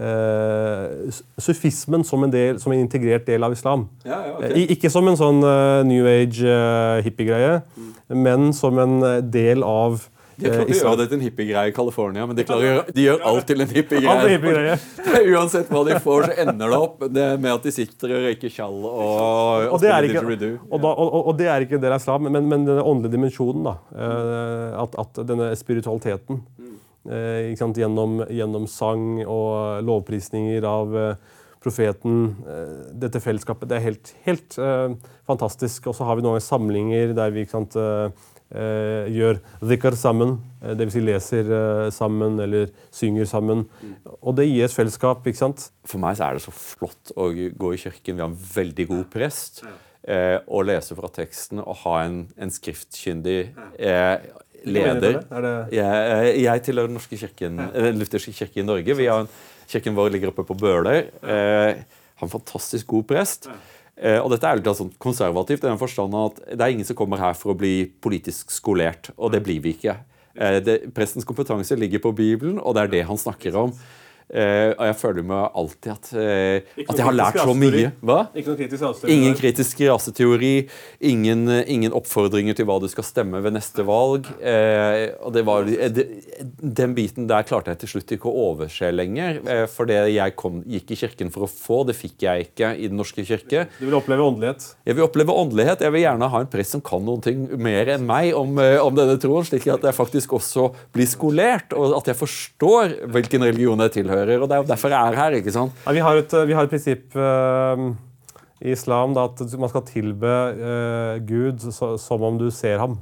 uh, sufismen som en, del, som en, integrert del av islam. Ja, ja, okay. ikke som en sånn new age hippie-greie, mm. Men som en del av de har klart å gjøre det til en hippiegreie i California, men de, klarer, de gjør alt til en hippie-greie. Uansett hva de får, så ender det opp det med at de sitter og røyker tjall og, og, og, det ikke, og, da, og, det er ikke en del av islam, men, men den åndelige dimensjonen. da, eh, at, at denne spiritualiteten eh, sant, gjennom, gjennom, sang og lovprisninger av eh, profeten, dette fellesskapet, det er helt, helt fantastisk. Og så har vi noen samlinger der vi ikke sant, eh, gjør dhikr sammen, eh, dvs. Si leser eh, sammen eller synger sammen. Og det gir et fellesskap. ikke sant? For meg så er det så flott å gå i kirken. Vi har en veldig god prest. Eh, og lese fra teksten og ha en, en skriftkyndig eh, leder. Jeg, eh, jeg tilhører Den norske kirken, den lutherske kirke i Norge. Vi har en, kirken vår ligger oppe på Bøler. Eh, har en fantastisk god prest. Eh, og dette er litt sånn konservativt i den forstand at det er ingen som kommer her for å bli politisk skolert, og det blir vi ikke. Eh, det, prestens kompetanse ligger på Bibelen, og det er det han snakker om. Uh, og jeg føler meg alltid at, uh, at jeg har lært så mye. Hva? Kritisk ingen kritisk raseteori. Ingen, ingen, oppfordringer til hva du skal stemme ved neste valg. Uh, og det var, det, Den biten der klarte jeg til slutt ikke å overse lenger. for det jeg kom, gikk i kirken for å få, det fikk jeg ikke i Den norske kirke. Du vil oppleve åndelighet? Jeg vil oppleve åndelighet. Jeg vil gjerne ha en prest som kan noen ting mer enn meg om, om denne troen, slik at jeg faktisk også blir skolert, og at jeg forstår hvilken religion jeg tilhører tilhører. og Det er jo derfor jeg er her. ikke sant? Ja, vi, har et, vi, har et, prinsipp uh, i islam da, at man skal tilbe uh, Gud så, som om du ser ham.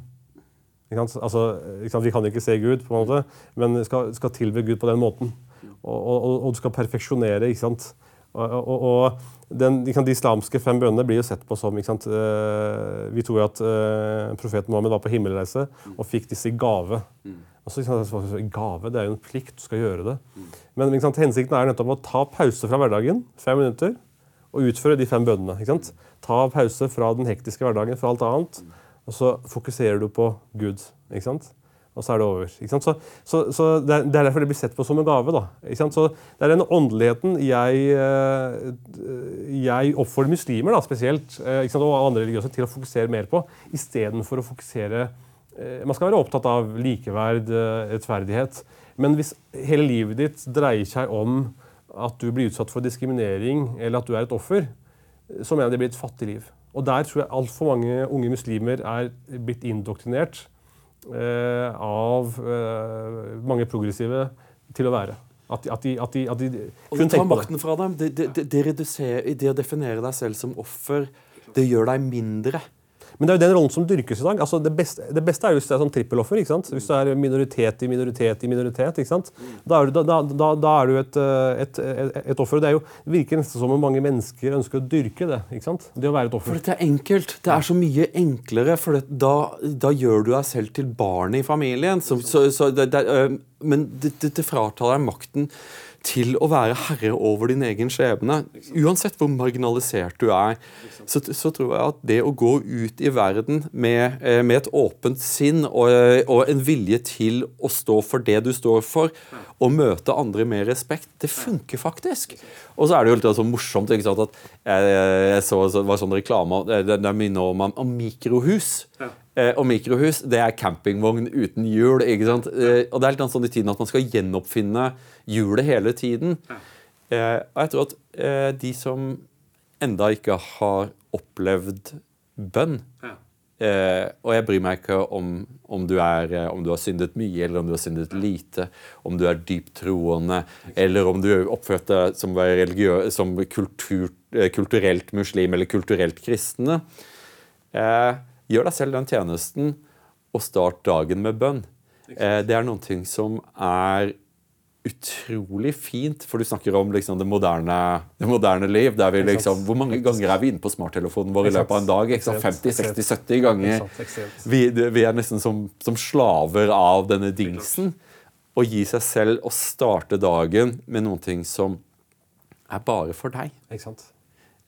Altså, vi kan ikke se Gud, på en måte, men skal, skal tilbe Gud på den måten. Og, og, og du skal perfeksjonere. ikke sant? Og, og den, De islamske fem bønnene blir jo sett på som sant, uh, Vi tror at profeten Mohammed var på himmelreise og fikk disse i gave. Altså, gave, Det er jo en plikt, du skal gjøre det. Men sant, hensikten er nettopp å ta pause fra hverdagen, fem minutter, og utføre de fem bønnene. Ta pause fra den hektiske hverdagen, fra alt annet, og så fokuserer du på Gud. ikke sant? Og så er det over. Så, så, så det, er, er, derfor det blir sett på som en gave. da. Så Det er den åndeligheten jeg, eh, jeg oppfordrer muslimer da, spesielt, eh, og andre religiøse til å fokusere mer på, istedenfor å fokusere Eh, man skal være opptatt av likeverd, eh, rettferdighet. Men hvis hele livet ditt dreier seg om at du blir utsatt for diskriminering, eller at du er et offer, så mener jeg det blir et fattig liv. Og der tror jeg altfor mange unge muslimer er blitt indoktrinert eh, av eh, mange progressive til å være. At, at, de, at, de, at de, Og du tar makten fra dem. Det, det, det, det, å definere deg selv som offer, det gjør deg mindre. Men det er jo den rollen som dyrkes i dag. Altså, det, beste, det, beste, er jo hvis det er sånn trippeloffer. ikke sant? Hvis du er minoritet i minoritet i minoritet. ikke sant? Da er du, da, da, da er du et, eh, et, et, et, offer. Det, jo, det virker nesten som om mange mennesker ønsker å dyrke det. ikke sant? Det å være et offer. For dette er enkelt. Det er så mye enklere. For det, da, gjør du deg selv til barnet i familien. Så, så, så det, øh, men det, det fratar deg makten til å være herre over din egen skjebne. Uansett hvor marginalisert du er, så, så tror jeg at det å gå ut i verden med, eh, med et åpent sinn og, og, en vilje til å stå for det du står for, og møte andre med respekt, det funker faktisk. Og så er det jo litt så morsomt ikke sant, at jeg, jeg så, det var sånn reklame Det, det minner om, om mikrohus. Eh, og mikrohus det er campingvogn uten hjul. ikke sant? Eh, og det er litt sånn i tiden at man skal gjenoppfinne hjulet hele tiden. Eh, og jeg tror at de som enda ikke har opplevd bønn eh, Og jeg bryr meg ikke om, om, du er, om, du har syndet mye eller om du har syndet lite, om du er dypt troende, eller om du oppførte deg som, som kultur kulturelt muslim eller kulturelt kristne. Eh, gjør deg selv den tjenesten, og start dagen med bønn. Eh, det er noen ting som er utrolig fint, for du snakker om liksom, det, moderne, det, moderne, liv. der vi liksom, Hvor mange ganger er vi inne på smarttelefonen vår i løpet av en dag? 50-60-70 ganger. Vi, vi, er nesten som, som slaver av denne dingsen. Å gi seg selv og starte dagen med noen ting som er bare for deg. Ikke sant?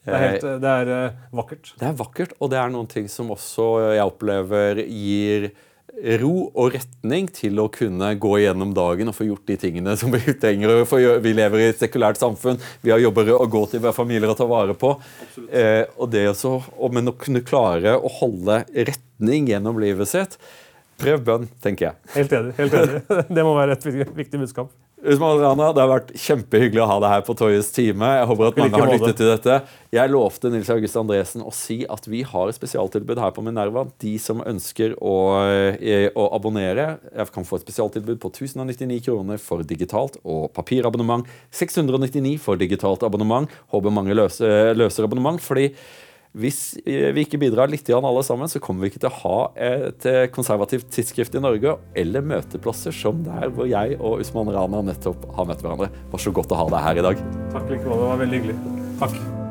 Det er, helt, det er uh, vakkert. Det er vakkert, og det er noen ting som også jeg opplever gir ro og retning til å kunne gå gjennom dagen og få gjort de tingene som vi trenger. Vi lever i et sekulært samfunn, vi har jobber å gå til, vi har familier å ta vare på. Eh, og det også, Men å kunne klare å holde retning gjennom livet sitt Prøv bønn, tenker jeg. Helt enig. helt enig. Det må være et viktig budskap. Usman Rana, Det har vært kjempehyggelig å ha deg her på Toyes time. Jeg håper at mange har lyttet til dette. Jeg lovte Nils August Andresen å si at vi har et spesialtilbud her på Minerva. De som ønsker å, eh, å abonnere, jeg kan få et spesialtilbud på 1099 kroner for digitalt og papirabonnement. 699 for digitalt abonnement. Håper mange løser, løser abonnement. fordi hvis vi ikke bidrar litt alle sammen, så kommer vi ikke til å ha et eh, konservativt tidsskrift i Norge eller møteplasser som der hvor jeg og Usman Rana nettopp har møtt hverandre. Det var så godt å ha deg her i dag. Takk likevel. Det var veldig hyggelig. Takk.